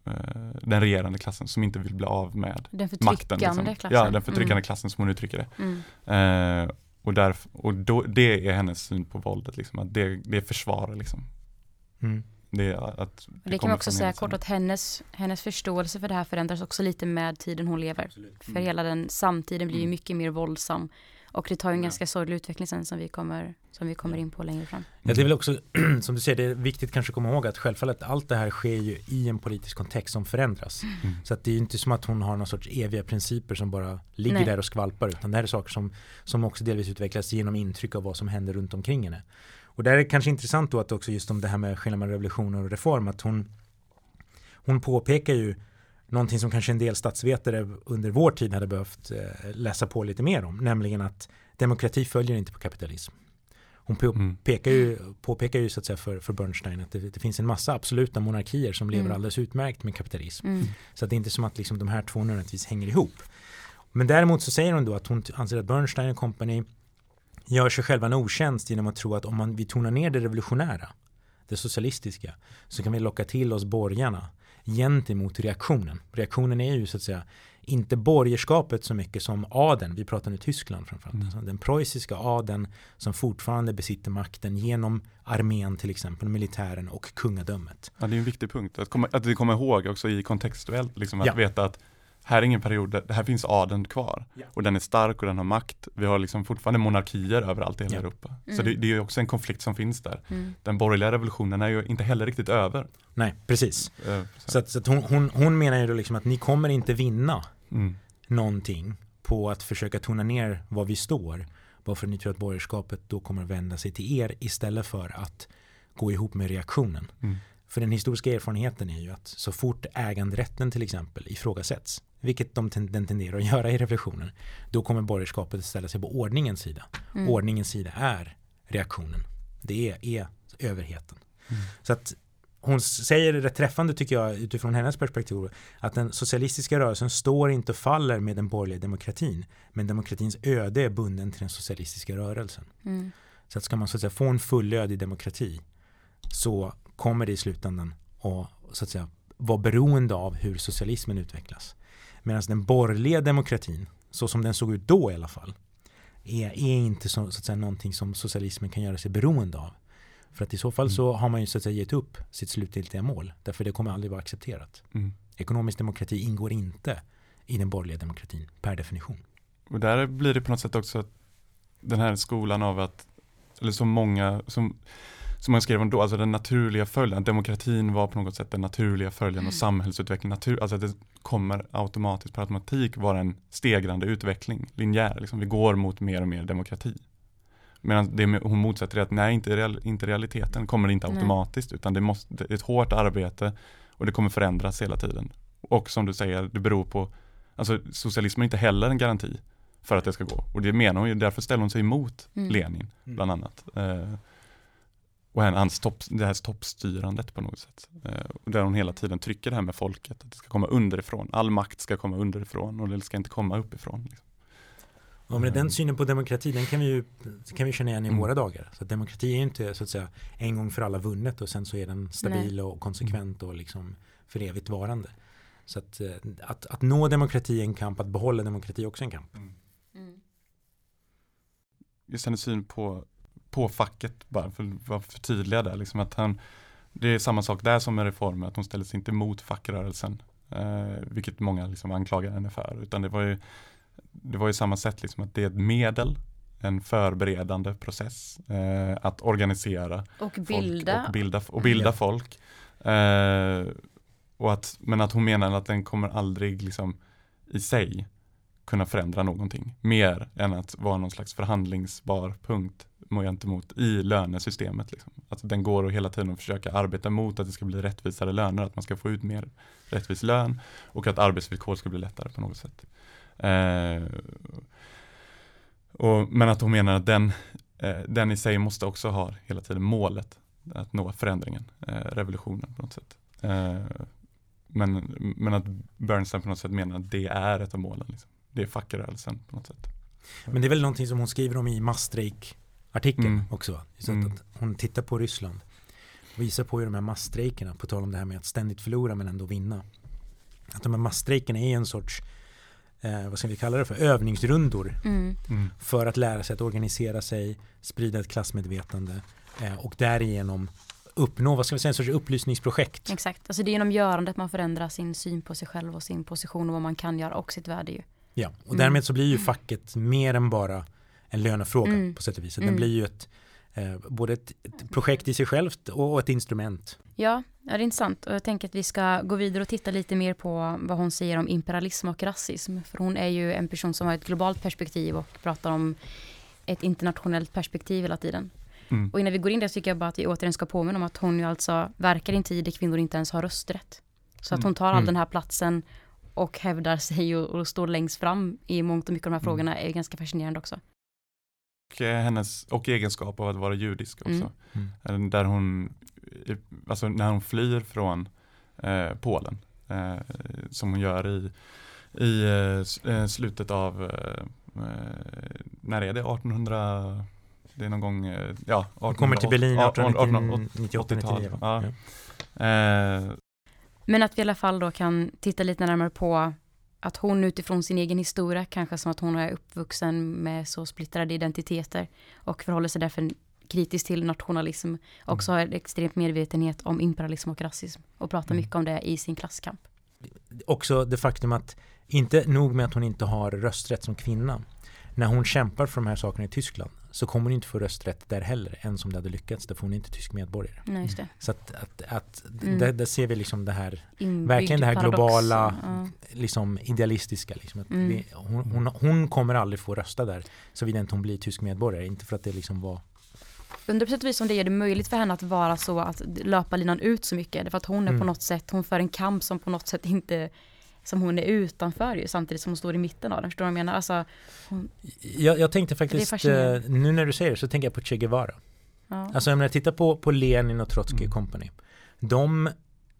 eh, den regerande klassen som inte vill bli av med Den makten. Liksom. klassen. Ja, den förtryckande Mm. klassen som hon uttrycker det. Mm. Eh, och därf- och då, det är hennes syn på våldet, liksom, att det, det är försvar. Liksom. Mm. Det, att det, Det kan man också säga kort att hennes, hennes förståelse för det här förändras också lite med tiden hon lever. För Mm. hela den samtiden blir ju Mm. mycket mer våldsam. Och det tar ju en Ja. ganska sorglig utveckling sen som vi kommer, som vi kommer in på längre fram. Ja, det är väl också, [CLEARS THROAT] som du säger, det är viktigt kanske att komma ihåg att självfallet allt det här sker ju i en politisk kontext som förändras. Mm. Så att det är ju inte som att hon har någon sorts eviga principer som bara ligger Nej. där och skvalpar utan det här är saker som, som också delvis utvecklas genom intryck av vad som händer runt omkring henne. Och där är det kanske intressant då att också just om det här med skillnad mellan revolution och reform att hon hon påpekar ju någonting som kanske en del statsvetare under vår tid hade behövt eh, läsa på lite mer om, nämligen att demokrati följer inte på kapitalism. Hon på, Mm. pekar ju, påpekar ju så att säga för, för Bernstein att det, det finns en massa absoluta monarkier som lever Mm. alldeles utmärkt med kapitalism. Mm. Så att det är inte som att liksom de här två nödvändigtvis hänger ihop. Men däremot så säger hon då att hon anser att Bernstein och company gör sig själva en otjänst genom att tro att om man, vi tonar ner det revolutionära, det socialistiska, så kan vi locka till oss borgarna gentemot reaktionen. Reaktionen är ju så att säga inte borgerskapet så mycket som adeln, vi pratar nu Tyskland framförallt, mm. alltså den preussiska adeln som fortfarande besitter makten genom armén till exempel, militären och kungadömet. Ja, det är en viktig punkt, att, komma, att vi kommer ihåg också i kontextuellt, liksom, att ja. veta att här är ingen period, där, här finns adeln kvar. Ja. Och den är stark och den har makt. Vi har liksom fortfarande monarkier överallt i hela ja. Europa. Mm. Så det, det, är också en konflikt som finns där. Mm. Den borgerliga revolutionen är ju inte heller riktigt över. Nej, precis. Uh, så, så, att, så att hon, hon, hon, menar ju då liksom att ni kommer inte vinna mm. någonting på att försöka tona ner var vi står. Bara för att ni tror att borgerskapet då kommer att vända sig till er istället för att gå ihop med reaktionen. Mm. För den historiska erfarenheten är ju att så fort äganderätten till exempel ifrågasätts, vilket de den tenderar att göra i revolutionen, då kommer borgerskapet att ställa sig på ordningens sida. Mm. Ordningens sida är reaktionen. Det är, är överheten. Mm. Så att hon säger rätt träffande tycker jag utifrån hennes perspektiv att den socialistiska rörelsen står inte och faller med den borgerliga demokratin men demokratins öde är bunden till den socialistiska rörelsen. Mm. Så att ska man så att säga få en fullödig demokrati så kommer det i slutändan att så att säga vara beroende av hur socialismen utvecklas. Medan den borgerliga demokratin, så som den såg ut då i alla fall, är, är inte så, så att säga någonting som socialismen kan göra sig beroende av. För att i så fall mm. så har man ju så att säga gett upp sitt slutgiltiga mål. Därför det kommer aldrig vara accepterat. Mm. Ekonomisk demokrati ingår inte i den borgerliga demokratin per definition. Och där blir det på något sätt också den här skolan av att, eller så många, som som man skrev om då, alltså den naturliga följden, demokratin var på något sätt den naturliga följden och mm. samhällsutveckling, natur, alltså att det kommer automatiskt per automatik vara en stegrande utveckling, linjär, liksom. vi går mot mer och mer demokrati. Medan det hon motsätter är att nej, inte, real, inte realiteten kommer inte automatiskt, nej. utan det, måste, det är ett hårt arbete och det kommer förändras hela tiden. Och som du säger, det beror på, alltså socialism är inte heller en garanti för att det ska gå. Och det menar hon ju, därför ställer hon sig emot mm. Lenin, mm. bland annat. Eh, och hans topp, det här toppstyrandet på något sätt. Eh, där hon hela tiden trycker det här med folket, att det ska komma underifrån. All makt ska komma underifrån och det ska inte komma uppifrån. Liksom. Ja, men den synen på demokrati, den kan vi ju kan vi känna igen i mm. våra dagar. Så demokrati är inte så att säga en gång för alla vunnet och sen så är den stabil Nej. och konsekvent och liksom för evigt varande. Så att, eh, att, att nå demokrati är en kamp, att behålla demokrati är också en kamp. Mm. Mm. Just hennes syn på på facket bara för att förtydliga det. Liksom att han, det är samma sak där som med reformen, att hon ställer sig inte emot fackrörelsen. Eh, vilket många liksom anklagar henne för. Utan det var ju, det var ju samma sätt, liksom, att det är ett medel, en förberedande process eh, att organisera och bilda folk och bilda, och bilda folk. Eh, och att, men att hon menar att den kommer aldrig liksom, i sig kunna förändra någonting mer än att vara någon slags förhandlingsbar punkt gentemot i lönesystemet. Liksom. Att den går att hela tiden försöka arbeta mot att det ska bli rättvisare löner, att man ska få ut mer rättvis lön och att arbetsvillkor ska bli lättare på något sätt. Eh, och, men att hon menar att den, eh, den i sig måste också ha hela tiden målet att nå förändringen, eh, revolutionen på något sätt. Eh, men, men att Bernstein på något sätt menar att det är ett av målen. Liksom. Det är fackrörelsen på något sätt. Men det är väl någonting som hon skriver om i masstrejk artikeln mm. också. Så mm. att hon tittar på Ryssland och visar på hur de här massstrejkerna, på tal om det här med att ständigt förlora men ändå vinna. Att de här massstrejkerna är en sorts, eh, vad ska vi kalla det för, övningsrundor. Mm. mm. För att lära sig att organisera sig, sprida ett klassmedvetande eh, och därigenom uppnå, vad ska vi säga, en sorts upplysningsprojekt. Exakt, alltså det är genom görandet man förändrar sin syn på sig själv och sin position och vad man kan göra och sitt värde ju. Ja, och mm. därmed så blir ju facket mer än bara en lönefråga mm. på sätt och vis. Den mm. blir ju ett, eh, både ett, ett, projekt i sig självt och ett instrument. Ja, ja, det är intressant och jag tänker att vi ska gå vidare och titta lite mer på vad hon säger om imperialism och rasism. För hon är ju en person som har ett globalt perspektiv och pratar om ett internationellt perspektiv hela tiden. Mm. Och innan vi går in där så tycker jag bara att vi återigen ska påminna om att hon ju alltså verkar i en tid där kvinnor inte ens har rösträtt. Så att hon tar all mm. den här platsen och hävdar sig och, och står längst fram i mångt och mycket av de här mm. frågorna är ganska fascinerande också och eh, hennes och egenskap av att vara judisk också. Mm. mm. Där hon, alltså när hon flyr från eh, Polen, eh, som hon gör i, i eh, eh slutet av, eh, när är det, 1800 Det är någon gång, eh, ja, 18, Hon kommer till Berlin 1898, 1898-99. Ja. Eh, Men att vi i alla fall då kan titta lite närmare på att hon utifrån sin egen historia, kanske som att hon är uppvuxen med så splittrade identiteter och förhåller sig därför kritiskt till nationalism, också har en extremt medvetenhet om imperialism och rasism och pratar Mm. mycket om det i sin klasskamp. Också det faktum att inte nog med att hon inte har rösträtt som kvinna. När hon kämpar för de här sakerna i Tyskland så kommer hon inte få rösträtt där heller, ens om det hade lyckats, därför hon är inte tysk medborgare. Nej, det. Så att, att, att Mm. där, där ser vi liksom det här Inbyggd Verkligen det här paradox. globala, Ja. liksom idealistiska. Liksom, att Mm. vi, hon, hon, hon kommer aldrig få rösta där såvida inte hon blir tysk medborgare. Inte för att det liksom var... Undrar på sätt och vis om det gör det möjligt för henne att vara så att löpa linan ut så mycket. Därför att hon är Mm. på något sätt, hon för en kamp som på något sätt inte som hon är utanför ju, samtidigt som hon står i mitten av den. Förstår du vad jag menar? Alltså, hon, Jag, jag tänkte faktiskt, eh, nu när du säger det så tänker jag på Che Guevara. ja. Alltså jag menar, titta på, på Lenin och Trotsky Mm. Company. De,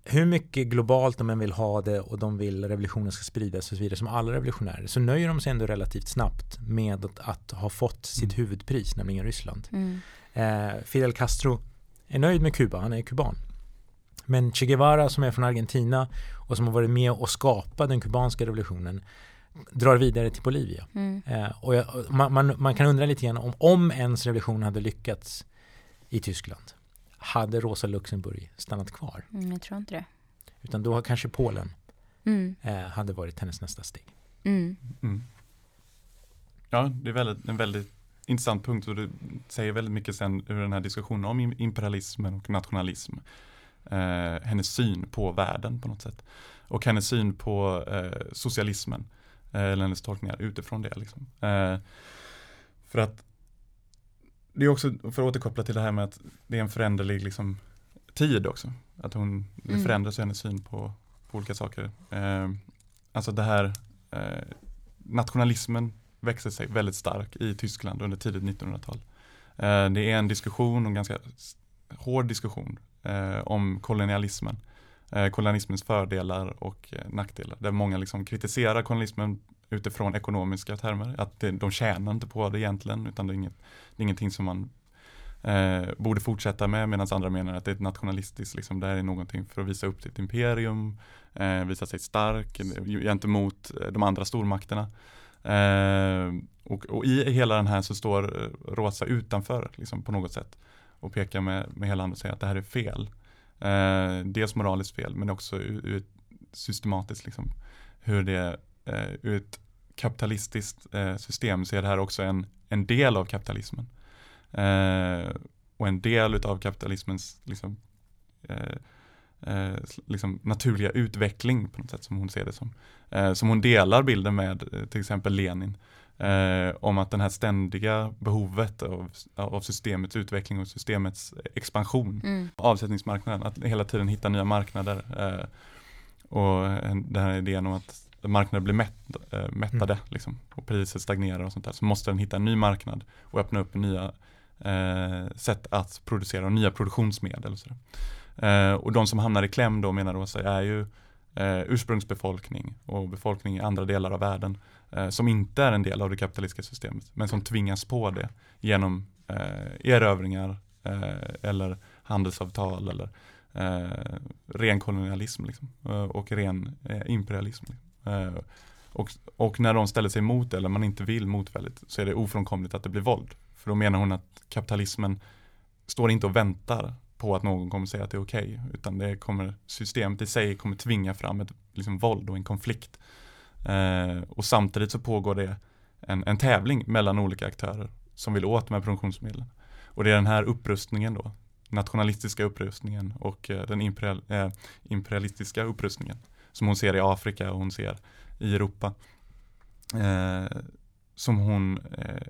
hur mycket globalt de än vill ha det och de vill revolutionen ska spridas och så vidare som alla revolutionärer så nöjer de sig ändå relativt snabbt med att, att ha fått sitt Mm. huvudpris, nämligen Ryssland. mm, Eh, Fidel Castro är nöjd med Kuba, han är kuban. Men Che Guevara som är från Argentina och som har varit med och skapat den kubanska revolutionen drar vidare till Bolivia. mm, Eh, och jag, man, man, man kan undra lite grann om, om ens revolution hade lyckats i Tyskland. Hade Rosa Luxemburg stannat kvar? mm, jag tror inte det. Utan då har kanske Polen Mm, eh, hade varit hennes nästa steg. mm, mm. Ja, det är väldigt, en väldigt intressant punkt och det säger väldigt mycket sen ur den här diskussionen om im- imperialismen och nationalism. Eh, hennes syn på världen på något sätt. Och hennes syn på eh, socialismen. Eh, eller hennes tolkningar utifrån det. Liksom. Eh, för att det är också, för att återkoppla till det här med att det är en föränderlig liksom, tid också. Att hon, Mm. förändras hennes syn på, på olika saker. Eh, alltså det här eh, nationalismen växer sig väldigt stark i Tyskland under tidigt 1900-tal. Eh, det är en diskussion, en ganska hård diskussion Eh, om kolonialismen. Eh, kolonialismens fördelar och eh, nackdelar. Där många liksom kritiserar kolonialismen utifrån ekonomiska termer. Att det, de tjänar inte på det egentligen utan det är, inget, det är ingenting som man eh, borde fortsätta med medan andra menar att det är ett nationalistiskt, liksom, det här är någonting för att visa upp sitt imperium, eh, visa sig stark eh, gentemot eh, de andra stormakterna. Eh, och, och i hela den här så står Rosa utanför liksom, på något sätt och pekar med, med hela handen och säger att det här är fel. Eh, dels moraliskt fel men också ur, ur systematiskt liksom, hur det eh, ur ett kapitalistiskt eh, system så är det här också en, en del av kapitalismen. Eh, och en del av kapitalismens liksom, eh, eh, liksom naturliga utveckling på något sätt som hon ser det som. Eh, som hon delar bilden med eh, till exempel Lenin. Eh, om att den här ständiga behovet av, av systemets utveckling och systemets expansion mm, avsättningsmarknaden, att hela tiden hitta nya marknader. Eh, och en- den här idén om att marknaden blir mätt, eh, mättade liksom, och priset stagnerar och sånt där, så måste den hitta en ny marknad och öppna upp nya eh, sätt att producera och nya produktionsmedel. Och, sådär. Eh, och de som hamnar i kläm då menar Rosa är ju eh, ursprungsbefolkning och befolkning i andra delar av världen eh, Eh, som inte är en del av det kapitalistiska systemet men som tvingas på det genom eh, erövringar eh, eller handelsavtal eller eh, ren kolonialism liksom, eh, och ren eh, imperialism. Liksom. Eh, och, och när de ställer sig emot det eller man inte vill motvälligt, så är det ofrånkomligt att det blir våld. För då menar hon att kapitalismen står inte och väntar på att någon kommer säga att det är okej utan det kommer, systemet i sig kommer tvinga fram ett liksom, våld och en konflikt. Eh, och samtidigt så pågår det en, en tävling mellan olika aktörer som vill åt med produktionsmedlen. Och det är den här upprustningen då, nationalistiska upprustningen och eh, den imperial, eh, imperialistiska upprustningen som hon ser i Afrika och hon ser i Europa. Eh, som hon eh,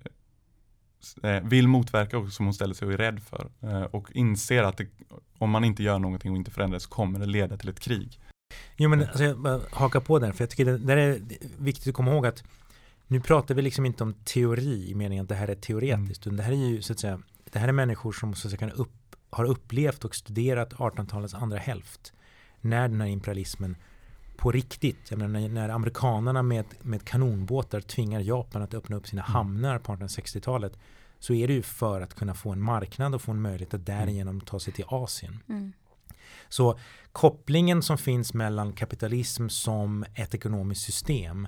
eh vill motverka och som hon ställer sig och är rädd för. Eh, och inser att det, om man inte gör någonting och inte förändras så kommer det leda till ett krig. Jo men alltså, jag hakar på där, för jag tycker det där är viktigt att komma ihåg att nu pratar vi liksom inte om teori i meningen att det här är teoretiskt, utan det här är ju så att säga, det här är människor som så att säga, kan upp, har upplevt och studerat 1800-talets andra hälft. När den här imperialismen på riktigt, jag menar när, när amerikanerna med, med kanonbåtar tvingar Japan att öppna upp sina Mm. hamnar på 1860-talet, så är det ju för att kunna få en marknad och få en möjlighet att därigenom ta sig till Asien. Mm. Så kopplingen som finns mellan kapitalism som ett ekonomiskt system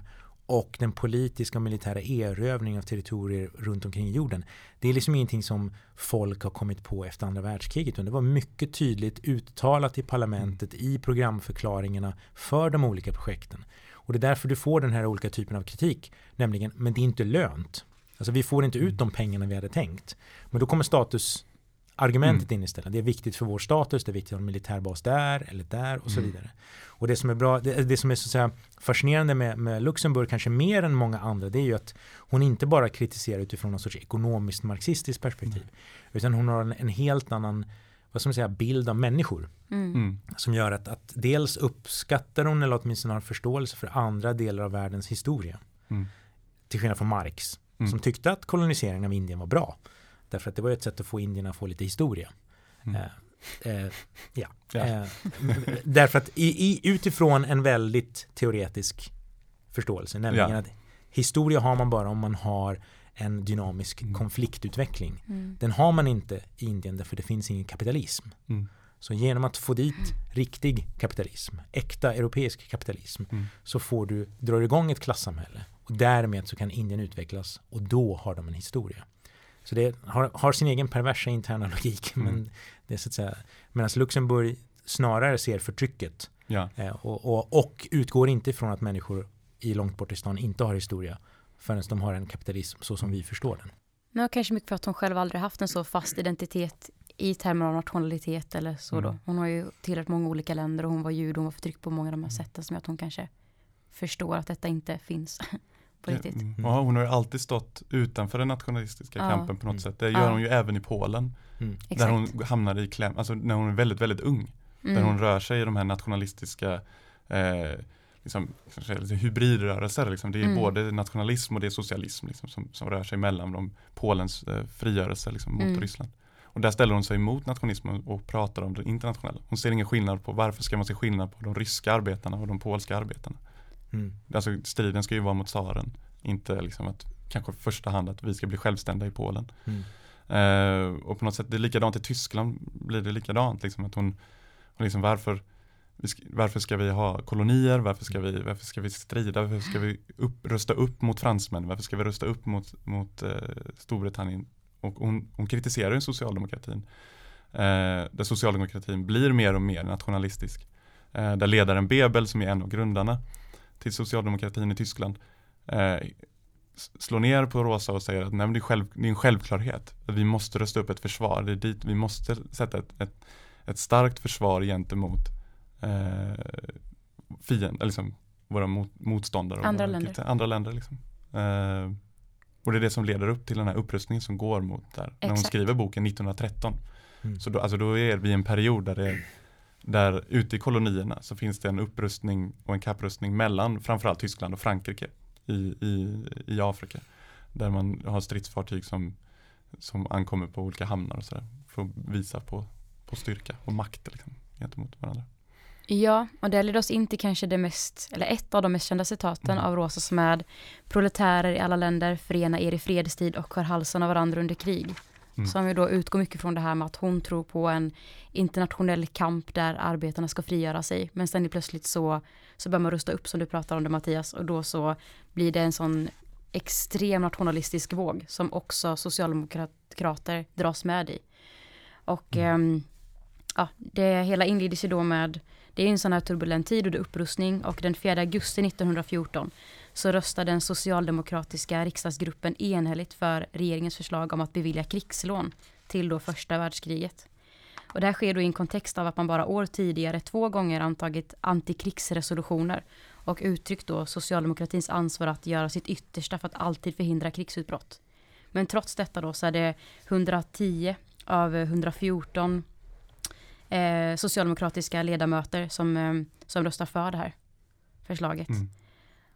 och den politiska och militära erövringen av territorier runt omkring jorden. Det är liksom ingenting som folk har kommit på efter andra världskriget. Det var mycket tydligt uttalat i parlamentet i programförklaringarna för de olika projekten. Och det är därför du får den här olika typen av kritik. Nämligen, men det är inte lönt. Alltså vi får inte ut de pengarna vi hade tänkt. Men då kommer status argumentet mm. in istället. Det är viktigt för vår status, det är viktigt att ha en militärbas där eller där och så mm. vidare. Och det som är bra, det, det som är så att säga fascinerande med, med, Luxemburg, kanske mer än många andra, det är ju att hon inte bara kritiserar utifrån någon sorts ekonomiskt marxistiskt perspektiv, mm. utan hon har en, en, helt annan vad ska man säga, bild av människor. Mm. mm. Som gör att, att dels uppskattar hon eller åtminstone har förståelse för andra delar av världens historia. Mm. Till skillnad från Marx, som tyckte att koloniseringen av Indien var bra. Därför att det var ett sätt att få indierna att få lite historia. Mm. Eh, eh, ja. [LAUGHS] ja. Eh, därför att i, i, utifrån en väldigt teoretisk förståelse, nämligen ja. att historia har man bara om man har en dynamisk mm. konfliktutveckling. Mm. Den har man inte i Indien därför det finns ingen kapitalism. Mm. Så genom att få dit riktig kapitalism, äkta europeisk kapitalism, mm. så får du, drar igång ett klassamhälle. Och därmed så kan Indien utvecklas och då har de en historia. Så det har, har sin egen perversa interna [LAUGHS] logik. Mm. Men det är så att säga, medan Luxemburg snarare ser förtrycket ja. eh, och, och, och, utgår inte från att människor i långt bort i stan inte har historia förrän de har en kapitalism så som vi förstår den. Men kanske mycket för att hon själv aldrig haft en så fast identitet i termer av nationalitet eller så mm. då. Hon har ju tillhört många olika länder och hon var jude, hon var förtryckt på många av de här mm. sätten som gör att hon kanske förstår att detta inte finns. [LAUGHS] på riktigt. Mm. Ja, hon har ju alltid stått utanför den nationalistiska ja. kampen på något mm. sätt. Det gör ja. hon ju även i Polen. Mm. Där hon hamnar i kläm, alltså när hon är väldigt, väldigt ung. Där mm. hon rör sig i de här nationalistiska eh, liksom, liksom, hybridrörelser. Liksom. Det är mm. både nationalism och det är socialism liksom, som, som rör sig mellan de, Polens eh, frigörelse liksom, mot mm. Ryssland. Och där ställer hon sig emot nationalismen och pratar om det internationella. Hon ser ingen skillnad på varför ska man se skillnad på de ryska arbetarna och de polska arbetarna. Mm. Alltså striden ska ju vara mot tsaren. Inte liksom att kanske i första hand att vi ska bli självständiga i Polen. Mm. Uh, och på något sätt, det är likadant i Tyskland blir det likadant. Liksom, att hon, hon liksom, varför, varför ska vi ha kolonier? Varför ska vi, varför ska vi strida? Varför ska vi upp, rösta upp mot fransmän? Varför ska vi rösta upp mot, mot uh, Storbritannien? Och hon, hon kritiserar ju socialdemokratin. Uh, där socialdemokratin blir mer och mer nationalistisk. där ledaren Bebel som är en av grundarna till socialdemokratin i Tyskland eh, slår ner på Rosa och säger att nej, det, är själv, det är en självklarhet. Att vi måste rösta upp ett försvar. Det är dit vi måste sätta ett, ett, ett starkt försvar gentemot eh, fienden, liksom våra mot, motståndare. Andra våra, länder. Andra länder liksom. eh, och det är det som leder upp till den här upprustningen som går mot där. Exakt. När hon skriver boken 1913. Mm. Så då, alltså då är vi i en period där det är där ute i kolonierna så finns det en upprustning och en kapprustning mellan framförallt Tyskland och Frankrike i, i, i Afrika. Där man har stridsfartyg som, som ankommer på olika hamnar och sådär. För att visa på, på styrka och makt liksom, gentemot varandra. Ja, och det leder oss in till kanske det mest, eller ett av de mest kända citaten mm. av Rosa som är Proletärer i alla länder, förena er i fredstid och skär halsen av varandra under krig. Mm. Som ju då utgår mycket från det här med att hon tror på en internationell kamp där arbetarna ska frigöra sig. Men sen plötsligt så, så börjar man rusta upp som du pratar om det Mattias och då så blir det en sån extrem nationalistisk våg som också socialdemokrater dras med i. Och mm. eh, ja, det hela inleddes ju då med, det är en sån här turbulent tid och det är upprustning och den 4 augusti 1914 så röstade den socialdemokratiska riksdagsgruppen enhälligt för regeringens förslag om att bevilja krigslån till då första världskriget. Och det här sker då i en kontext av att man bara år tidigare två gånger antagit antikrigsresolutioner och uttryckt då socialdemokratins ansvar att göra sitt yttersta för att alltid förhindra krigsutbrott. Men trots detta då så är det 110 av 114 eh, socialdemokratiska ledamöter som, eh, som röstar för det här förslaget. Mm.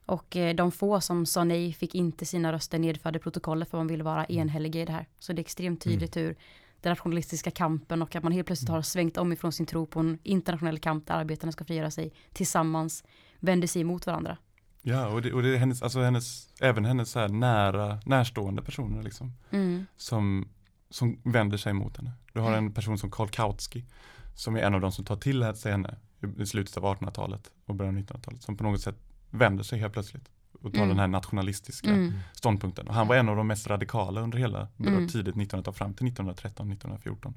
Och eh, de få som sa nej fick inte sina röster nedförda i protokollet för man ville vara mm. enhälliga i det här. Så det är extremt mm. tydligt mm. hur den nationalistiska kampen och att man helt plötsligt mm. har svängt om ifrån sin tro på en internationell kamp där arbetarna ska frigöra sig tillsammans vänder sig emot varandra. Ja, och det, och det är hennes, alltså hennes, även hennes här nära, närstående personer liksom, Mm. som, som vänder sig mot henne. Du har en person som Karl Kautsky, som är en av de som tar till sig henne i slutet av 1800-talet och början av 1900-talet, som på något sätt vänder sig helt plötsligt och tar Mm. den här nationalistiska Mm. ståndpunkten. Och han var en av de mest radikala under hela Mm. tidigt 1900-tal fram till 1913-1914.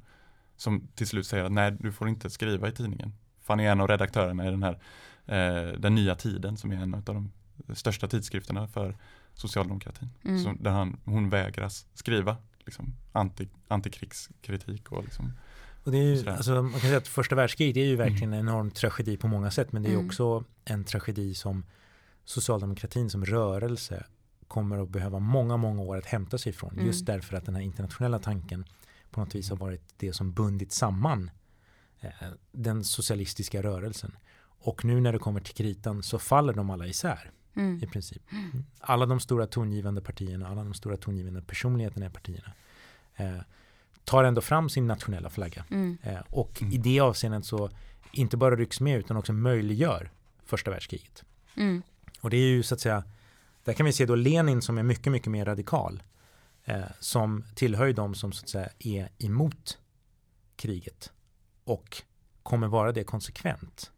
Som till slut säger att nej, du får inte skriva i tidningen. För han är en av redaktörerna i den här eh, Den nya tiden som är en av de största tidskrifterna för socialdemokratin. Mm. Så där han, hon vägras skriva liksom, anti, antikrigskritik och liksom, Och det är ju, alltså, man kan säga att första världskriget är ju verkligen en enorm tragedi på många sätt men det är Mm. också en tragedi som socialdemokratin som rörelse kommer att behöva många, många år att hämta sig ifrån. Mm. Just därför att den här internationella tanken på något vis har varit det som bundit samman eh, den socialistiska rörelsen. Och nu när det kommer till kritan så faller de alla isär Mm. i princip. Alla de stora tongivande partierna, alla de stora tongivande personligheterna i partierna eh, tar ändå fram sin nationella flagga. Mm. Eh, och Mm. i det avseendet så inte bara rycks med utan också möjliggör första världskriget. Mm. Och det är ju så att säga, där kan vi se då Lenin som är mycket, mycket mer radikal. Eh, som tillhör ju de som så att säga är emot kriget. Och kommer vara det konsekvent.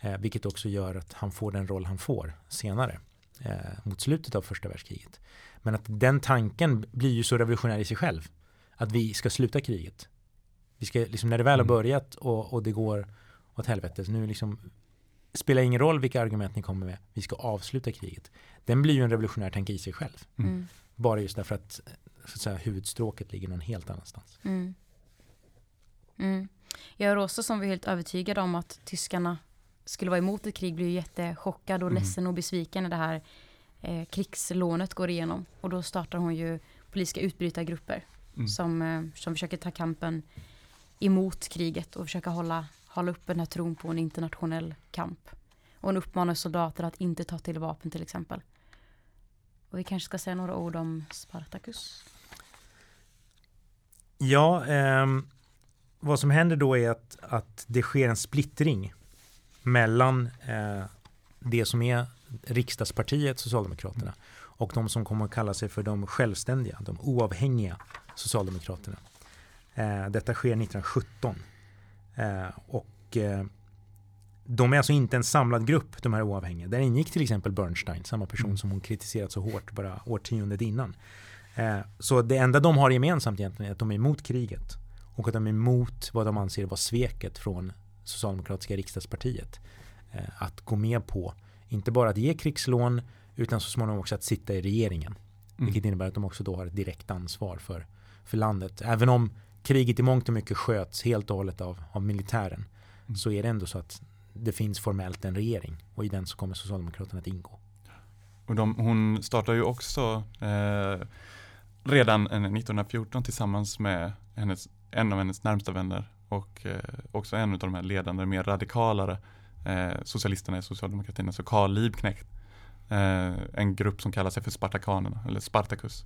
Eh, vilket också gör att han får den roll han får senare. Eh, mot slutet av första världskriget. Men att den tanken blir ju så revolutionär i sig själv. Att vi ska sluta kriget. Vi ska, liksom, när det väl har Mm. börjat och, och det går åt helvete. Nu liksom, spelar ingen roll vilka argument ni kommer med. Vi ska avsluta kriget. Den blir ju en revolutionär tanke i sig själv. Mm. Bara just därför att, så att säga, huvudstråket ligger någon helt annanstans. Mm. Mm. Jag och Rosa som var helt övertygade om att tyskarna skulle vara emot ett krig blev ju jättechockad och Mm. ledsen och besviken när det här eh, krigslånet går igenom. Och då startar hon ju politiska utbrytargrupper mm. som, eh, som försöker ta kampen emot kriget och försöka hålla, hålla uppe den här tron på en internationell kamp. Och hon uppmanar soldater att inte ta till vapen till exempel. Och vi kanske ska säga några ord om Spartacus. Ja, eh, vad som händer då är att, att det sker en splittring mellan eh, det som är riksdagspartiet Socialdemokraterna och de som kommer att kalla sig för de självständiga, de oavhängiga Socialdemokraterna. Eh, detta sker 1917. Eh, och eh, de är alltså inte en samlad grupp, de här oavhängiga. Där ingick till exempel Bernstein, samma person Mm. som hon kritiserat så hårt bara årtiondet innan. Eh, så det enda de har gemensamt egentligen är att de är emot kriget och att de är emot vad de anser vara sveket från Socialdemokratiska riksdagspartiet. Att gå med på, inte bara att ge krigslån utan så småningom också att sitta i regeringen. Mm. Vilket innebär att de också då har ett direkt ansvar för, för landet. Även om kriget i mångt och mycket sköts helt och hållet av, av militären Mm. så är det ändå så att det finns formellt en regering och i den så kommer Socialdemokraterna att ingå. Och de, hon startar ju också eh, redan eh, 1914 tillsammans med hennes, en av hennes närmsta vänner och eh, också en av de här ledande, mer radikalare eh, socialisterna i socialdemokratin, alltså Karl Liebknecht. Eh, en grupp som kallar sig för Spartakanerna, eller Spartacus.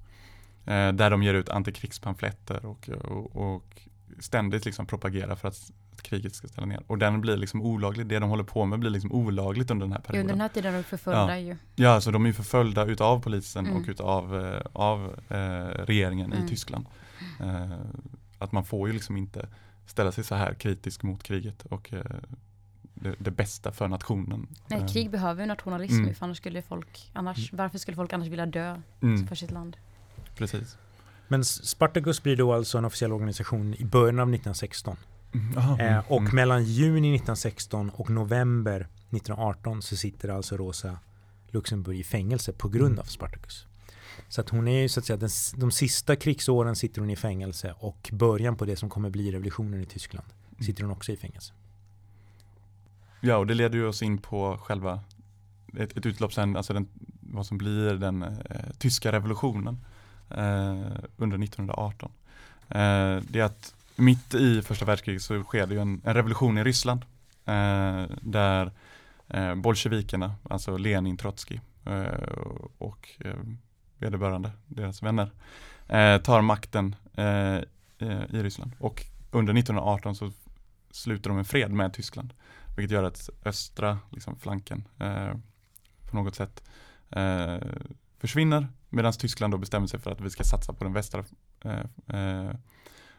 Eh, där de ger ut antikrigspamfletter och, och, och ständigt liksom propagerar för att, kriget ska ställa ner. Och den blir liksom olaglig, det de håller på med blir liksom olagligt under den här perioden. Under den här tiden är de förföljda Ja. ju. Ja, alltså de är förföljda utav polisen Mm. och utav eh, av, eh, regeringen Mm. i Tyskland. Eh, att man får ju liksom inte ställa sig så här kritisk mot kriget och eh, det, det bästa för nationen. Nej, Eh, krig behöver ju nationalism Mm. för annars skulle folk, annars, varför skulle folk annars vilja dö mm, för sitt land? Precis. Men Spartacus blir då alltså en officiell organisation i början av 1916. Mm, Eh, mm, och mm. mellan juni 1916 och november 1918 så sitter alltså Rosa Luxemburg i fängelse på grund Mm. av Spartacus. Så att hon är ju så att säga, den, de sista krigsåren sitter hon i fängelse och början på det som kommer bli revolutionen i Tyskland Mm. sitter hon också i fängelse. Ja, och det leder ju oss in på själva ett, ett utlopp sen, alltså den, vad som blir den eh, tyska revolutionen eh, Eh, under 1918. Eh, det är att mitt i första världskriget så sker det ju en, en revolution i Ryssland eh, där eh, bolsjevikerna, alltså Lenin, Trotskij eh, och eh, vederbörande, deras vänner, eh, tar makten eh, i Ryssland. Och under 1918 så sluter de en fred med Tyskland. Vilket gör att östra liksom, flanken eh, på något sätt eh, försvinner medan Tyskland då bestämmer sig för att vi ska satsa på den västra, eh, eh,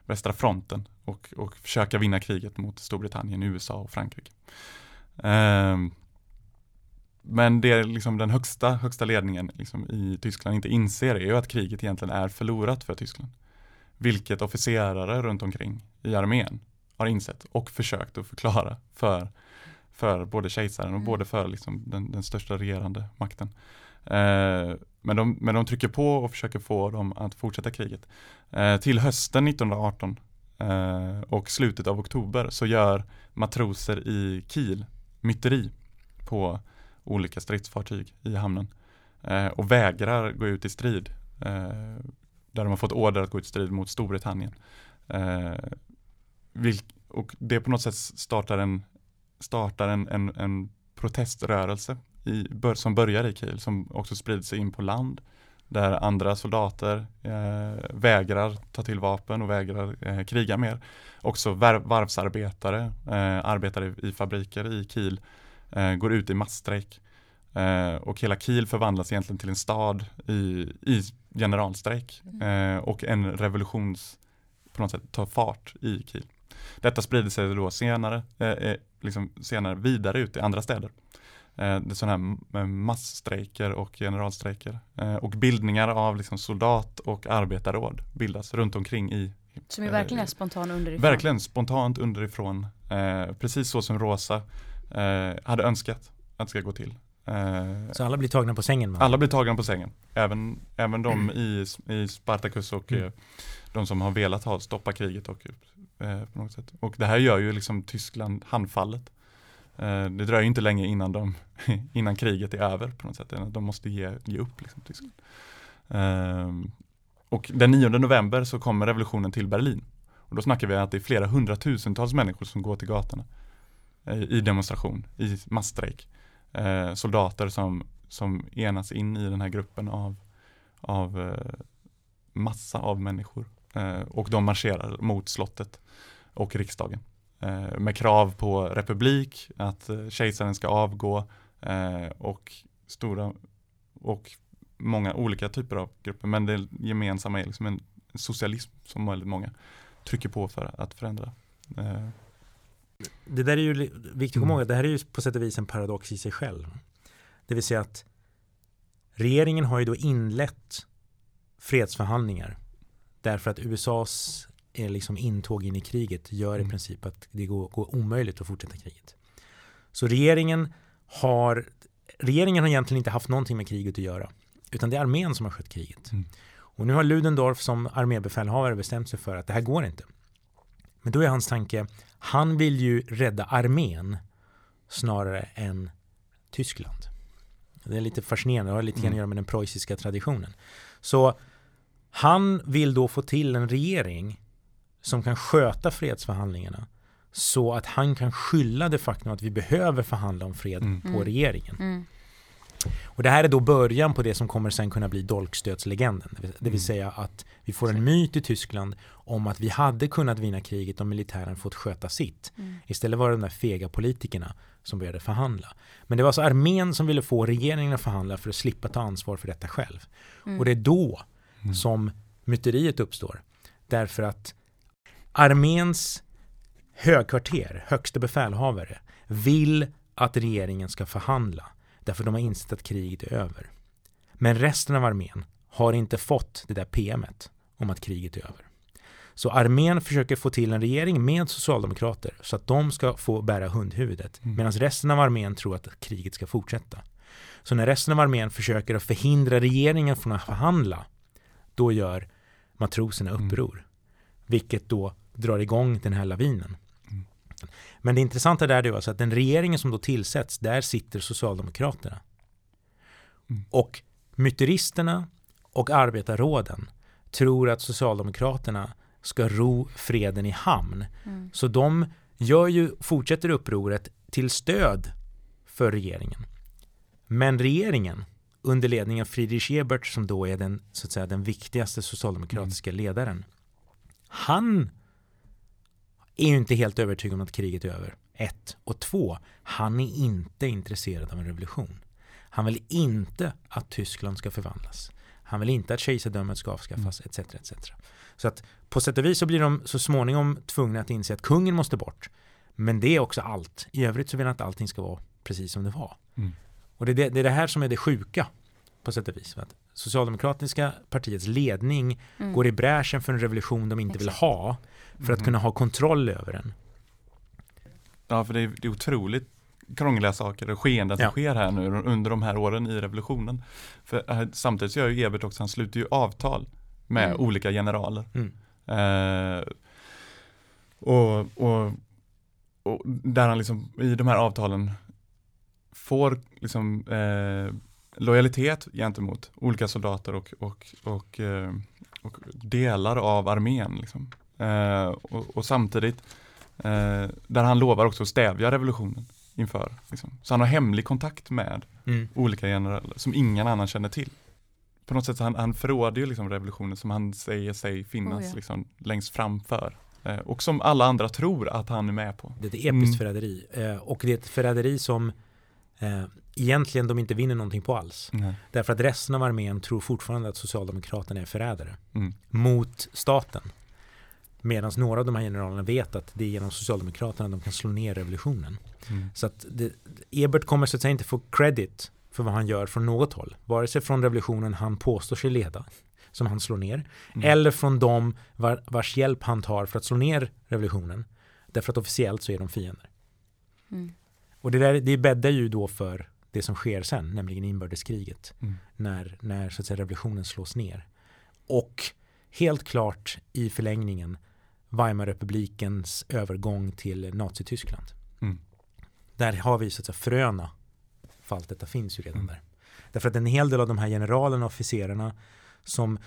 västra fronten och, och försöka vinna kriget mot Storbritannien, USA och Frankrike. Eh, men det liksom den högsta, högsta ledningen liksom i Tyskland inte inser är ju att kriget egentligen är förlorat för Tyskland. Vilket officerare runt omkring i armén har insett och försökt att förklara för, för både kejsaren och mm. både för liksom den, den största regerande makten. Eh, men, de, men de trycker på och försöker få dem att fortsätta kriget. Eh, till hösten 1918 eh, och slutet av oktober så gör matroser i Kiel myteri på olika stridsfartyg i hamnen eh, och vägrar gå ut i strid. Eh, där de har fått order att gå ut i strid mot Storbritannien. Eh, vilk, och det på något sätt startar en, startar en, en, en proteströrelse i, som börjar i Kiel som också sprider sig in på land där andra soldater eh, vägrar ta till vapen och vägrar eh, kriga mer. Också varvsarbetare, eh, arbetare i, i fabriker i Kiel eh, går ut i massstrejk. Eh, och hela Kiel förvandlas egentligen till en stad i, i generalstrejk mm. eh, och en revolutions på något sätt tar fart i Kiel. Detta sprider sig då senare, liksom senare vidare ut i andra städer. Eh, det är sådana här massstrejker och generalstrejker eh, och bildningar av liksom soldat och arbetarråd bildas runt omkring i Som är verkligen är spontan underifrån. Verkligen spontant underifrån. precis så som Rosa hade önskat att det ska gå till. Eh, så alla blir tagna på sängen? Man. Alla blir tagna på sängen. Även, även de mm. i, i Spartacus och mm. Eh, de som har velat ha, stoppa kriget. Och, eh, på något sätt. och det här gör ju liksom Tyskland handfallet. Eh, det dröjer inte länge innan, de, [LAUGHS] innan kriget är över på något sätt. De måste ge, ge upp liksom, Tyskland. Ehm, och den 9 november så kommer revolutionen till Berlin. Och då snackar vi att det är flera hundratusentals människor som går till gatorna i demonstration, i massstrejk eh, soldater som, som enas in i den här gruppen av, av eh, massa av människor. Eh, och de marscherar mot slottet och riksdagen. Eh, med krav på republik, att eh, kejsaren ska avgå eh, och stora och många olika typer av grupper. Men det gemensamma är liksom en socialism som väldigt många trycker på för att förändra. Det där är ju viktigt att komma ihåg, det här är ju på sätt och vis en paradox i sig själv. Det vill säga att regeringen har ju då inlett fredsförhandlingar därför att USAs är liksom intåg in i kriget gör i mm. princip att det går, går omöjligt att fortsätta kriget. Så regeringen har regeringen har egentligen inte haft någonting med kriget att göra utan det är armén som har skött kriget. Mm. Och nu har Ludendorff som armébefälhavare bestämt sig för att det här går inte. Men då är hans tanke, han vill ju rädda armén snarare än Tyskland. Det är lite fascinerande, det har lite grann att mm. göra med den preussiska traditionen. Så han vill då få till en regering som kan sköta fredsförhandlingarna så att han kan skylla det faktum att vi behöver förhandla om fred mm. på mm. regeringen. Mm. Och det här är då början på det som kommer sen kunna bli dolkstötslegenden. Det vill mm. säga att vi får en myt i Tyskland om att vi hade kunnat vinna kriget om militären fått sköta sitt. Mm. Istället var det de där fega politikerna som började förhandla. Men det var alltså armén som ville få regeringen att förhandla för att slippa ta ansvar för detta själv. Mm. Och det är då mm. som myteriet uppstår. Därför att arméns högkvarter, högsta befälhavare, vill att regeringen ska förhandla. Därför de har insett att kriget är över. Men resten av armén har inte fått det där PMet om att kriget är över. Så armén försöker få till en regering med socialdemokrater så att de ska få bära hundhuvudet. Mm. Medan resten av armén tror att kriget ska fortsätta. Så när resten av armén försöker att förhindra regeringen från att förhandla, då gör matroserna mm. uppror. Mm. Vilket då drar igång den här lavinen. Mm. Men det intressanta där är alltså att den regeringen som då tillsätts, där sitter Socialdemokraterna. Mm. Och myteristerna och arbetarråden tror att Socialdemokraterna ska ro freden i hamn. Mm. Så de gör ju, fortsätter upproret till stöd för regeringen. Men regeringen under ledning av Friedrich Ebert som då är den, så att säga, den viktigaste socialdemokratiska mm. ledaren. Han är ju inte helt övertygad om att kriget är över. Ett. Och två, han är inte intresserad av en revolution. Han vill inte att Tyskland ska förvandlas. Han vill inte att kejsardömet ska avskaffas, etc. etc. Så att på sätt och vis så blir de så småningom tvungna att inse att kungen måste bort. Men det är också allt. I övrigt så vill han att allting ska vara precis som det var. Mm. Och det är det, det är det här som är det sjuka på sätt och vis. Att Socialdemokratiska partiets ledning Mm. går i bräschen för en revolution de inte vill Exakt. ha för att Mhm. kunna ha kontroll över den. Ja, för det är, det är otroligt krångliga saker och skeenden som Ja. sker här nu under de här åren i revolutionen. För eh, samtidigt så gör ju Ebert också, han sluter ju avtal med Mm. olika generaler. Mm. Eh, och, och, och där han liksom i de här avtalen får liksom eh, lojalitet gentemot olika soldater och, och, och, eh, och delar av armén. Liksom. Eh, och, och samtidigt eh, där han lovar också att stävja revolutionen inför. Liksom. Så han har hemlig kontakt med Mm. olika generaler som ingen annan känner till. På något sätt så han, han förråder ju liksom revolutionen som han säger sig finnas Oh ja. liksom längst framför. Eh, och som alla andra tror att han är med på. Det är ett episkt Mm. förräderi. Eh, och det är ett förräderi som eh, egentligen de inte vinner någonting på alls. Nej. Därför att resten av armén tror fortfarande att Socialdemokraterna är förrädare Mm. mot staten. Medan några av de här generalerna vet att det är genom Socialdemokraterna de kan slå ner revolutionen. Mm. Så att det, Ebert kommer så att säga inte få credit för vad han gör från något håll. Vare sig från revolutionen han påstår sig leda, som han slår ner, Mm. eller från dem var, vars hjälp han tar för att slå ner revolutionen. Därför att officiellt så är de fiender. Mm. Och det, där, det bäddar ju då för det som sker sen, nämligen inbördeskriget. Mm. När, när så att säga, revolutionen slås ner. Och helt klart i förlängningen Weimarrepublikens övergång till Nazityskland. Mm. Där har vi så att säga fröna för allt detta finns ju redan Mm. där. Därför att en hel del av de här generalerna och officerarna som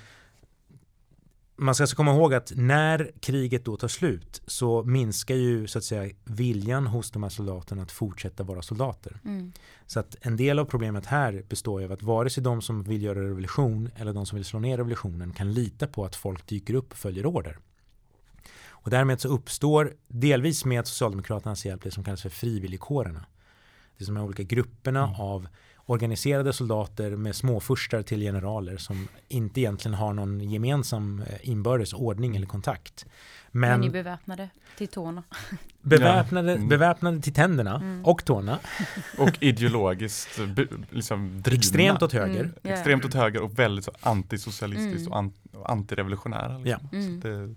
man ska alltså komma ihåg att när kriget då tar slut så minskar ju så att säga viljan hos de här soldaterna att fortsätta vara soldater. Mm. Så att en del av problemet här består ju av att vare sig de som vill göra revolution eller de som vill slå ner revolutionen kan lita på att folk dyker upp och följer order. Och därmed så uppstår delvis med Socialdemokraternas hjälp det som kallas för frivilligkårerna. Det är som de här olika grupperna Mm. av organiserade soldater med småfurstar till generaler som inte egentligen har någon gemensam eh, inbördes ordning eller kontakt. Men Men ni är beväpnade till tårna. [LAUGHS] beväpnade, Ja. Mm. beväpnade till tänderna Mm. och tårna, [LAUGHS] Och ideologiskt bu- liksom drivna. extremt åt höger. Mm. Ja. Extremt åt höger och väldigt så antisocialistiskt Mm. och, an- och antirevolutionära. Liksom. Mm. Så det är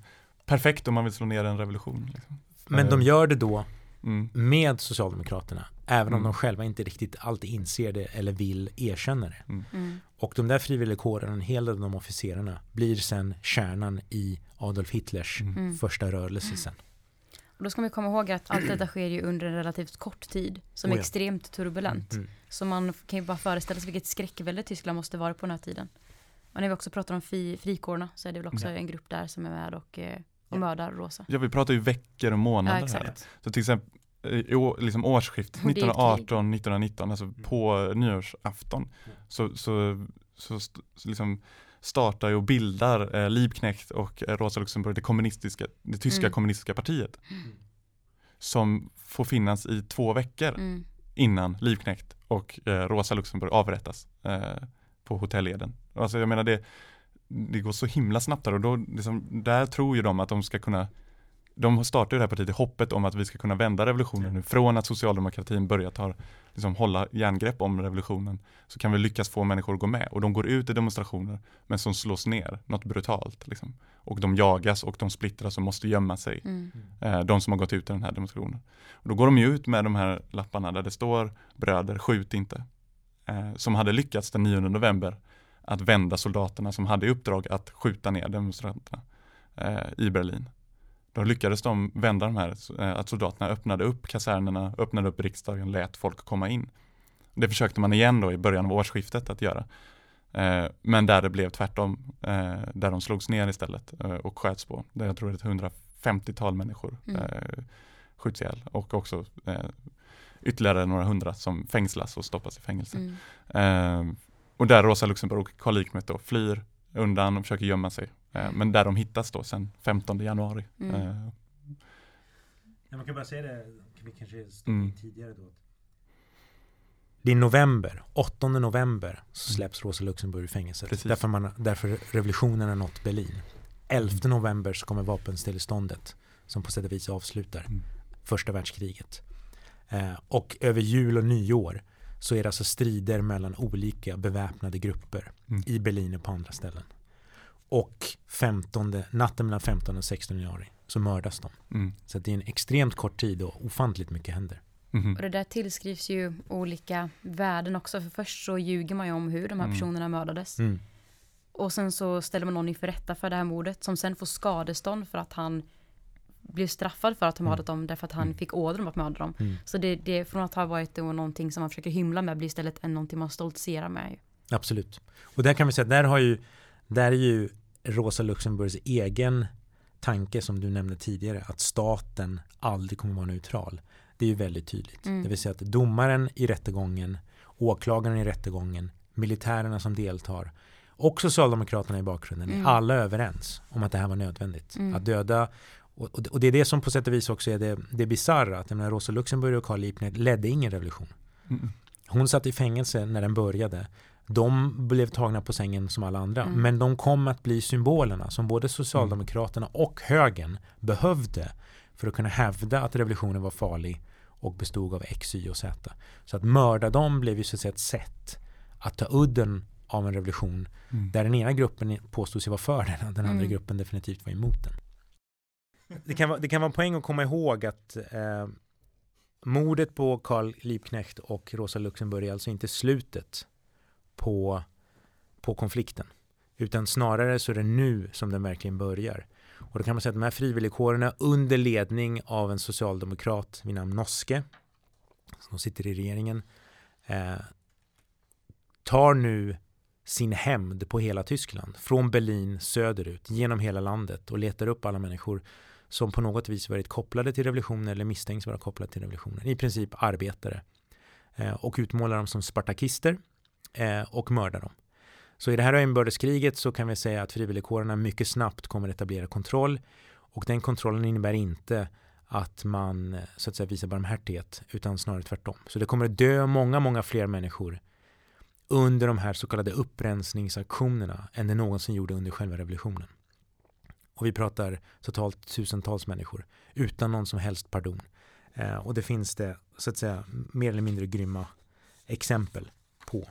perfekt om man vill slå ner en revolution. Liksom. Men de gör det då Mm. med Socialdemokraterna. Även om Mm. de själva inte riktigt alltid inser det eller vill erkänna det. Mm. Och de där frivilligkårerna, en hel del av de officerarna, blir sen kärnan i Adolf Hitlers Mm. Mm. första rörelse sen. Och då ska man komma ihåg att allt detta sker ju under en relativt kort tid som Oh är ja. extremt turbulent. Mm. Så man kan ju bara föreställa sig vilket skräckvälde Tyskland måste vara på den här tiden. Och när vi också pratar om fri, frikårerna så är det väl också Ja. en grupp där som är med och, eh, och Ja. mördar Rosa. Ja, vi pratar ju veckor och Ja, månader här. exakt. Så till exempel i liksom årsskiftet Och det är ett krig. 1918-1919, alltså på nyårsafton, så, så, så, så liksom startar ju och bildar eh, Liebknecht och eh, Rosa Luxemburg det kommunistiska, det tyska Mm. kommunistiska partiet. Som får finnas i två veckor Mm. innan Liebknecht och eh, Rosa Luxemburg avrättas eh, på Hotell Eden. Alltså jag menar det, det går så himla snabbt där och då, liksom, där tror ju de att de ska kunna de startar det här partiet i hoppet om att vi ska kunna vända revolutionen nu. Från att socialdemokratin börjar ta, liksom, hålla järngrepp om revolutionen så kan vi lyckas få människor att gå med. Och de går ut i demonstrationer men som slås ner, något brutalt. Liksom. Och de jagas och de splittras och måste gömma sig Mm. eh, de som har gått ut i den här demonstrationen. Och då går de ju ut med de här lapparna där det står bröder, skjut inte. Eh, som hade lyckats den 9 november att vända soldaterna som hade i uppdrag att skjuta ner demonstranterna eh, i Berlin. Då lyckades de vända de här, eh, att soldaterna öppnade upp kasernerna, öppnade upp riksdagen, lät folk komma in. Det försökte man igen då i början av årsskiftet att göra. Eh, men där det blev tvärtom, eh, där de slogs ner istället eh, och sköts på. Där jag tror det är ett 150-tal människor Mm. eh, skjuts ihjäl och också ytterligare några hundra som fängslas och stoppas i fängelse. Mm. Och där Rosa Luxemburg och Carl Liebknecht då flyr undan och försöker gömma sig. Eh, men där de hittas då sen 15 januari. Mm. Eh, Ja, man kan bara säga det, vi kanske Mm. tidigare då. det är november, 8 november så släpps Rosa Luxemburg ur fängelset. Därför, man, därför revolutionen har nått Berlin. 11 november så kommer vapenstilleståndet som på sätt och vis avslutar mm. första världskriget. Eh, och över jul och nyår så är det alltså strider mellan olika beväpnade grupper mm. i Berlin och på andra ställen. Och 15, natten mellan 15 och 16 januari så mördas de. Mm. Så det är en extremt kort tid och ofantligt mycket händer. Mm. Och det där tillskrivs ju olika värden också. För först så ljuger man ju om hur de här mm. personerna mördades. Mm. Och sen så ställer man någon inför rätta för det här mordet som sen får skadestånd för att han blev straffad för att ha mördat dem därför att han mm. fick order om att mörda dem. Mm. Så det, det från att ha varit då någonting som man försöker hymla med blir istället en någonting man stoltserar med. Absolut. Och där kan vi säga att där har ju, där är ju Rosa Luxemburgs egen tanke som du nämnde tidigare att staten aldrig kommer vara neutral. Det är ju väldigt tydligt. Mm. Det vill säga att domaren i rättegången, åklagaren i rättegången, militärerna som deltar och Socialdemokraterna i bakgrunden mm. är alla överens om att det här var nödvändigt. Mm. Att döda och, och, det är det som på sätt och vis också är det, det bisarra. Att menar, Rosa Luxemburg och Carl Liebknecht ledde ingen revolution. Mm. Hon satt i fängelse när den började. De blev tagna på sängen som alla andra. Mm. Men de kom att bli symbolerna som både Socialdemokraterna och högern behövde för att kunna hävda att revolutionen var farlig och bestod av X, Y och Z. Så att mörda dem blev ju så att säga ett sätt att ta udden av en revolution mm. där den ena gruppen påstod sig vara för den och den andra mm. gruppen definitivt var emot den. Det kan, vara, det kan vara en poäng att komma ihåg att eh, mordet på Karl Liebknecht och Rosa Luxemburg är alltså inte slutet på, på konflikten. Utan snarare så är det nu som den verkligen börjar. Och då kan man säga att de här frivilligkårerna under ledning av en socialdemokrat vid namn Noske, som sitter i regeringen, eh, tar nu sin hämnd på hela Tyskland. Från Berlin söderut, genom hela landet och letar upp alla människor som på något vis varit kopplade till revolutionen eller misstänks vara kopplade till revolutionen. I princip arbetare. Eh, och utmålar dem som spartakister eh, och mördar dem. Så i det här inbördeskriget så kan vi säga att frivilligkårerna mycket snabbt kommer etablera kontroll och den kontrollen innebär inte att man eh, så att säga visar barmhärtighet utan snarare tvärtom. Så det kommer att dö många, många fler människor under de här så kallade upprensningsaktionerna än det någonsin gjorde under själva revolutionen. Och vi pratar totalt tusentals människor utan någon som helst pardon. Eh, och det finns det så att säga mer eller mindre grymma exempel på.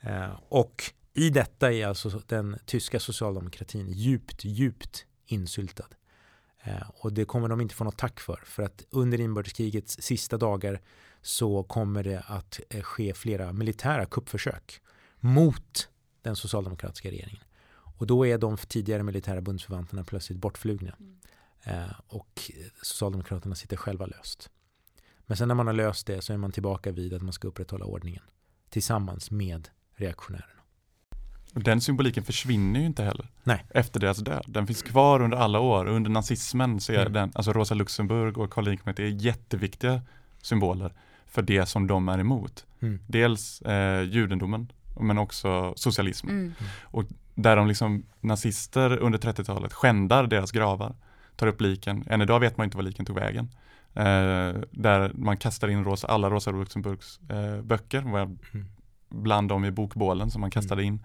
Eh, och i detta är alltså den tyska socialdemokratin djupt, djupt insyltad. Eh, och det kommer de inte få något tack för. För att under inbördeskrigets sista dagar så kommer det att eh, ske flera militära kuppförsök mot den socialdemokratiska regeringen. Och då är de tidigare militära bundsförvanterna plötsligt bortflugna. Mm. Eh, och Socialdemokraterna sitter själva löst. Men sen när man har löst det så är man tillbaka vid att man ska upprätthålla ordningen tillsammans med reaktionärerna. Den symboliken försvinner ju inte heller Nej. efter deras död. Den finns kvar under alla år. Under nazismen så är mm. den, alltså Rosa Luxemburg och Karl Liebknecht är jätteviktiga symboler för det som de är emot. Mm. Dels eh, judendomen men också socialismen. Mm. Och där de liksom nazister under 30-talet skändar deras gravar, tar upp liken. Än idag vet man inte var liken tog vägen. Eh, där man kastar in Rosa, alla Rosa Luxemburgs eh, böcker, mm. bland dem i bokbålen som man kastade mm. in.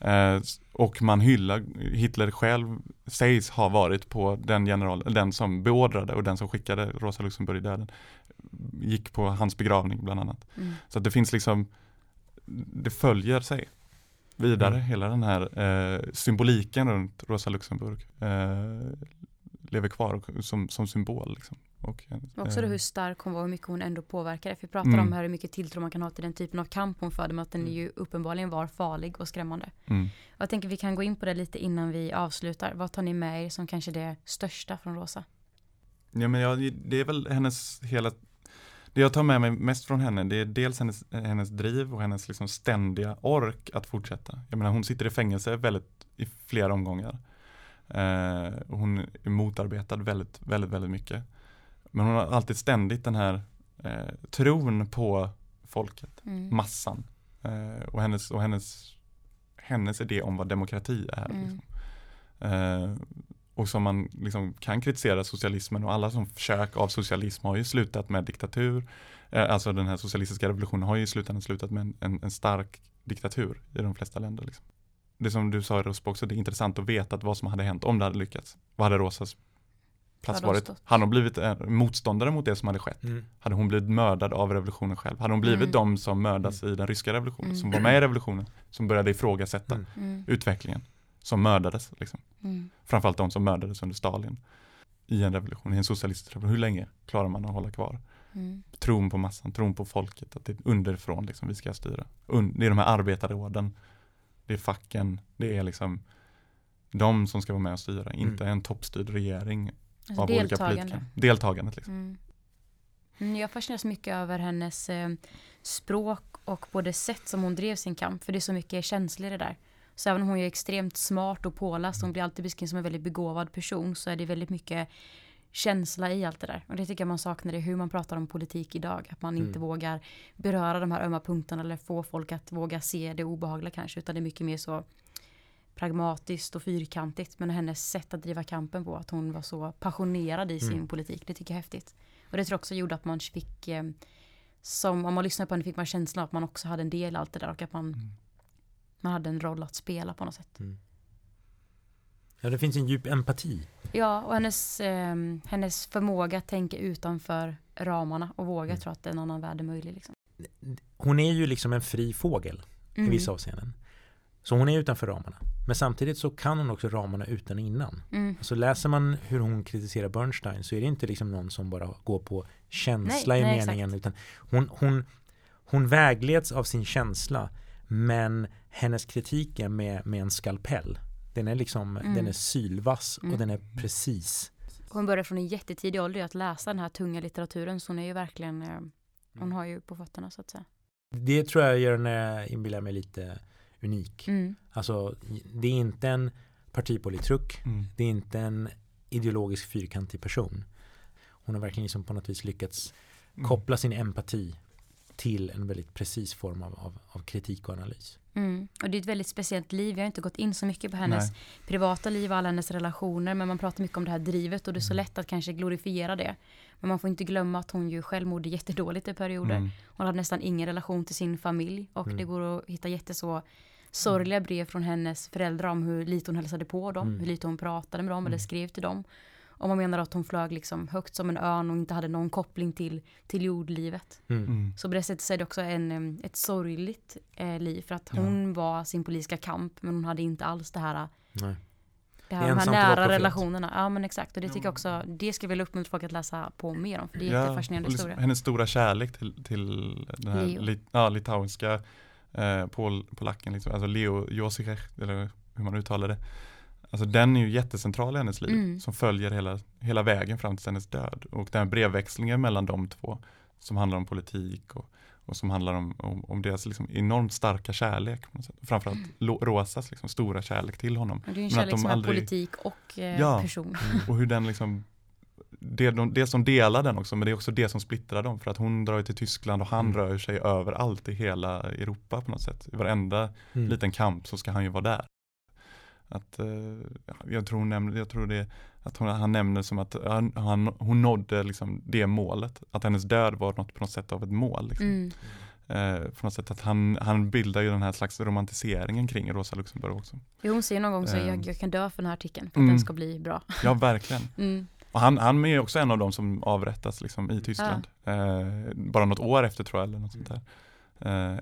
Eh, och man hyllar, Hitler själv sägs ha varit på den general, den som beordrade och den som skickade Rosa Luxemburg i döden. Gick på hans begravning bland annat. Mm. Så att det finns liksom, det följer sig vidare, mm. hela den här eh, symboliken runt Rosa Luxemburg eh, lever kvar som, som symbol. Liksom. Och, eh, också det hur stark hon var hur mycket hon ändå påverkade. För vi pratar mm. om hur mycket tilltro man kan ha till den typen av kamp hon förde, men att den mm. ju uppenbarligen var farlig och skrämmande. Mm. Jag tänker vi kan gå in på det lite innan vi avslutar. Vad tar ni med er som kanske det största från Rosa? Ja, men ja, det är väl hennes hela det jag tar med mig mest från henne det är dels hennes, hennes driv och hennes liksom ständiga ork att fortsätta. Jag menar hon sitter i fängelse väldigt, i flera omgångar. Eh, hon är motarbetad väldigt, väldigt, väldigt mycket. Men hon har alltid ständigt den här eh, tron på folket, mm. massan. Eh, och hennes, och hennes, hennes idé om vad demokrati är. Mm. Liksom. Eh, och som man liksom kan kritisera socialismen och alla som försök av socialism har ju slutat med diktatur. Eh, alltså den här socialistiska revolutionen har ju i slutändan slutat med en, en, en stark diktatur i de flesta länder. Liksom. Det som du sa Rusp också, det är intressant att veta att vad som hade hänt om det hade lyckats. Vad hade Rosas plats varit? Hade hon blivit en motståndare mot det som hade skett? Mm. Hade hon blivit mördad av revolutionen själv? Hade hon blivit mm. de som mördas mm. i den ryska revolutionen? Mm. Som var med i revolutionen? Som började ifrågasätta mm. mm. utvecklingen? Som mördades liksom. Mm. Framförallt de som mördades under Stalin. I en revolution, i en socialistisk revolution. Hur länge klarar man att hålla kvar? Mm. Tron på massan, tron på folket, att det är underifrån liksom vi ska styra. det är de här arbetarråden, det är facken, det är liksom de som ska vara med och styra, mm. inte en toppstyrd regering alltså av olika politiker. Deltagandet. Liksom. Mm. mm. Jag fascineras mycket över hennes eh, språk och på det sätt som hon drev sin kamp, för det är så mycket känslor i det där. Så även om hon är extremt smart och påläst, hon blir alltid beskriven som en väldigt begåvad person, så är det väldigt mycket känsla i allt det där. Och det tycker jag man saknar i hur man pratar om politik idag. Att man mm. inte vågar beröra de här ömma punkterna eller få folk att våga se det obehagliga kanske. Utan det är mycket mer så pragmatiskt och fyrkantigt. Men hennes sätt att driva kampen på, att hon var så passionerad i sin mm. politik, det tycker jag är häftigt. Och det tror jag också gjorde att man fick, eh, som om man lyssnade på henne fick man känslan att man också hade en del i allt det där och att man, mm. Man hade en roll att spela på något sätt. Mm. Ja, det finns en djup empati. Ja, och hennes, eh, hennes förmåga att tänka utanför ramarna och våga mm. tro att en annan värld är möjlig. Liksom. Hon är ju liksom en fri fågel mm. i vissa avseenden. Så hon är utanför ramarna. Men samtidigt så kan hon också ramarna utan och innan. Mm. Alltså läser man hur hon kritiserar Bernstein så är det inte liksom någon som bara går på känsla nej, i nej, meningen. Utan hon, hon, hon vägleds av sin känsla men hennes kritik är med, med en skalpell. Den är liksom, mm. den är sylvass mm. och den är precis. Hon börjar från en jättetidig ålder att läsa den här tunga litteraturen så hon är ju verkligen, eh, hon mm. har ju på fötterna så att säga. Det tror jag gör henne, inbillar mig lite unik. Mm. Alltså det är inte en partipolitruck, mm. det är inte en ideologisk fyrkantig person. Hon har verkligen liksom på något vis lyckats mm. koppla sin empati till en väldigt precis form av, av, av kritik och analys. Mm. Och det är ett väldigt speciellt liv. Jag har inte gått in så mycket på hennes Nej. privata liv och alla hennes relationer. Men man pratar mycket om det här drivet och det är så mm. lätt att kanske glorifiera det. Men man får inte glömma att hon ju själv mådde jättedåligt i perioder. Mm. Hon hade nästan ingen relation till sin familj. Och mm. det går att hitta jätteså sorgliga brev från hennes föräldrar om hur lite hon hälsade på dem. Mm. Hur lite hon pratade med dem eller mm. skrev till dem. Och man menar att hon flög liksom högt som en örn och inte hade någon koppling till, till jordlivet. Mm. mm. Så på det sättet så är det också en, ett sorgligt eh, liv. För att hon ja. var sin politiska kamp men hon hade inte alls det här Nej. Det här, de här nära relationerna. Ja men exakt. Och det tycker jag också, det ska vi uppmuntra folk att läsa på mer om. För det är ja, fascinerande historia. Hennes stora kärlek till, till den här lit, ja, litauiska eh, pol, polacken, liksom, alltså Leo Josicek, eller hur man uttalar det. Alltså den är ju jättecentral i hennes liv mm. som följer hela, hela vägen fram till hennes död. Och den här brevväxlingen mellan de två som handlar om politik och, och som handlar om, om, om deras liksom enormt starka kärlek. Framförallt mm. Rosas liksom stora kärlek till honom. Och det är en kärlek de som aldrig... är politik och eh, ja, person. och hur den liksom det, de, det som delar den också, men det är också det som splittrar dem. För att hon drar till Tyskland och han mm. rör sig överallt i hela Europa på något sätt. I varenda mm. liten kamp så ska han ju vara där. Att, uh, jag tror, hon nämner, jag tror det, att hon, han nämner som att han, hon nådde liksom det målet. Att hennes död var något, på något sätt av ett mål. Liksom. Mm. Uh, på något sätt att han, han bildar ju den här slags romantiseringen kring Rosa Luxemburg också. Jo, hon säger någon gång så uh, jag, jag kan dö för den här artikeln för att mm. den ska bli bra. Ja, verkligen. [LAUGHS] mm. Och han, han är också en av de som avrättas liksom, i Tyskland. Ja. Uh, bara något år efter tror jag, eller något sånt där.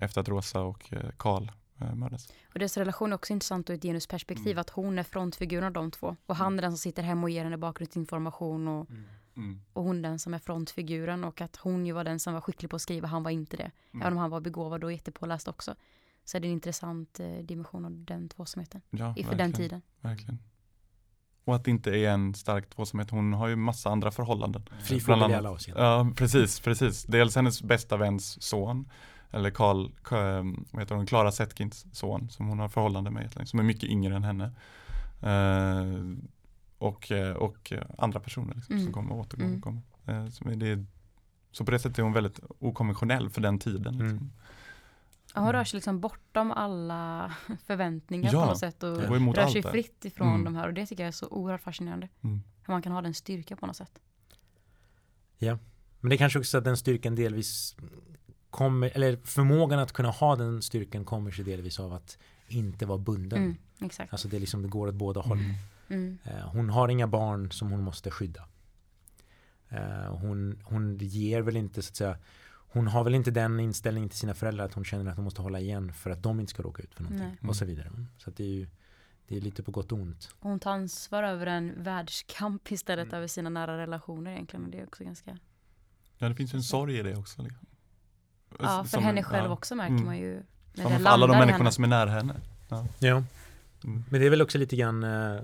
efter att Rosa och Karl Eh, mördas. Och deras relation är också intressant ur ett genusperspektiv, mm. att hon är frontfiguren av de två. Och han är den som sitter hemma och ger henne bakgrundsinformation och, mm. Mm. och hon den som är frontfiguren. Och att hon ju var den som var skicklig på att skriva, han var inte det. Mm. Även om han var begåvad och jättepåläst också. Så är det en intressant eh, dimension av den tvåsamheten. Ja, för den tiden. Verkligen. Och att det inte är en stark tvåsamhet. Hon har ju massa andra förhållanden. Fri i alla avseenden. Ja, precis, precis. Dels hennes bästa väns son eller Karl, vad heter hon, Clara Setkins son som hon har förhållande med, som är mycket yngre än henne. Uh, och, eh, och andra personer liksom, mm. som kommer och återgår. Mm. Kommer. Uh, som är det, så på det sättet är hon väldigt okonventionell för den tiden. Liksom. Mm. hon rör sig liksom bortom alla [LAUGHS] förväntningar Ja, på något sätt och rör sig fritt ifrån Mm. de här och det tycker jag är så oerhört fascinerande. Mm. Hur man kan ha den styrka på något sätt. Men det är kanske också så att den styrkan delvis kommer, eller förmågan att kunna ha den styrkan kommer sig delvis av att inte vara bunden. Mm, exakt. Alltså det är liksom, det går åt båda håll. Mm. Mm. Eh, Hon har inga barn som hon måste skydda. Eh, Hon, hon ger väl inte så att säga hon har väl inte den inställningen till sina föräldrar att hon känner att hon måste hålla igen för att de inte ska råka ut för någonting Nej. och så vidare. Så att det är ju det är lite på gott och ont. Hon tar ansvar över en världskamp istället Mm. över sina nära relationer egentligen. Och det är också ganska... Ja, det finns ju en sorg i det också. Liksom. Ja, för Som- henne själv ja. också märker Mm. man ju. När Som det för alla de människorna henne. som är nära henne. Ja, Mm. men det är väl också lite grann eh,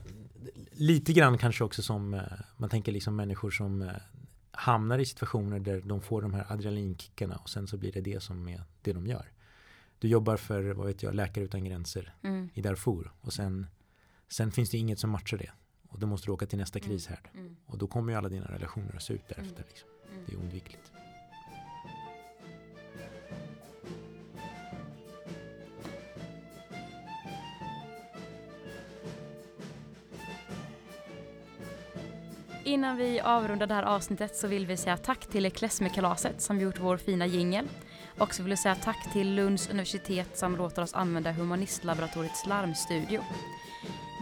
lite grann kanske också som eh, man tänker liksom människor som eh, hamnar i situationer där de får de här adrenalinkickarna och sen så blir det det som är det de gör. Du jobbar för, vad vet jag, Läkare Utan Gränser Mm. i Darfur och sen, sen finns det inget som matchar det. Och då måste du åka till nästa Mm. krishärd. Mm. Och då kommer ju alla dina relationer att se ut därefter. Liksom. Mm. Det är oundvikligt. Innan vi avrundar det här avsnittet så vill vi säga tack till Klesmerkalaset som gjort vår fina jingel. Och så vill vi säga tack till Lunds universitet som låter oss använda Humanistlaboratoriets larmstudio.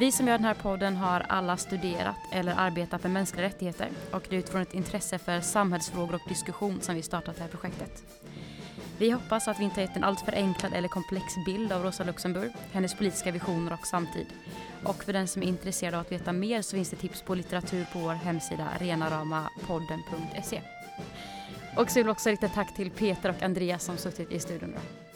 Vi som gör den här podden har alla studerat eller arbetat med mänskliga rättigheter och det är utifrån ett intresse för samhällsfrågor och diskussion som vi startat det här projektet. Vi hoppas att vi inte har gett en alltför enklad eller komplex bild av Rosa Luxemburg, hennes politiska visioner och samtid. Och för den som är intresserad av att veta mer så finns det tips på litteratur på vår hemsida renaramapodden.se. Och så vill vi också rikta tack till Peter och Andreas som suttit i studion. idag.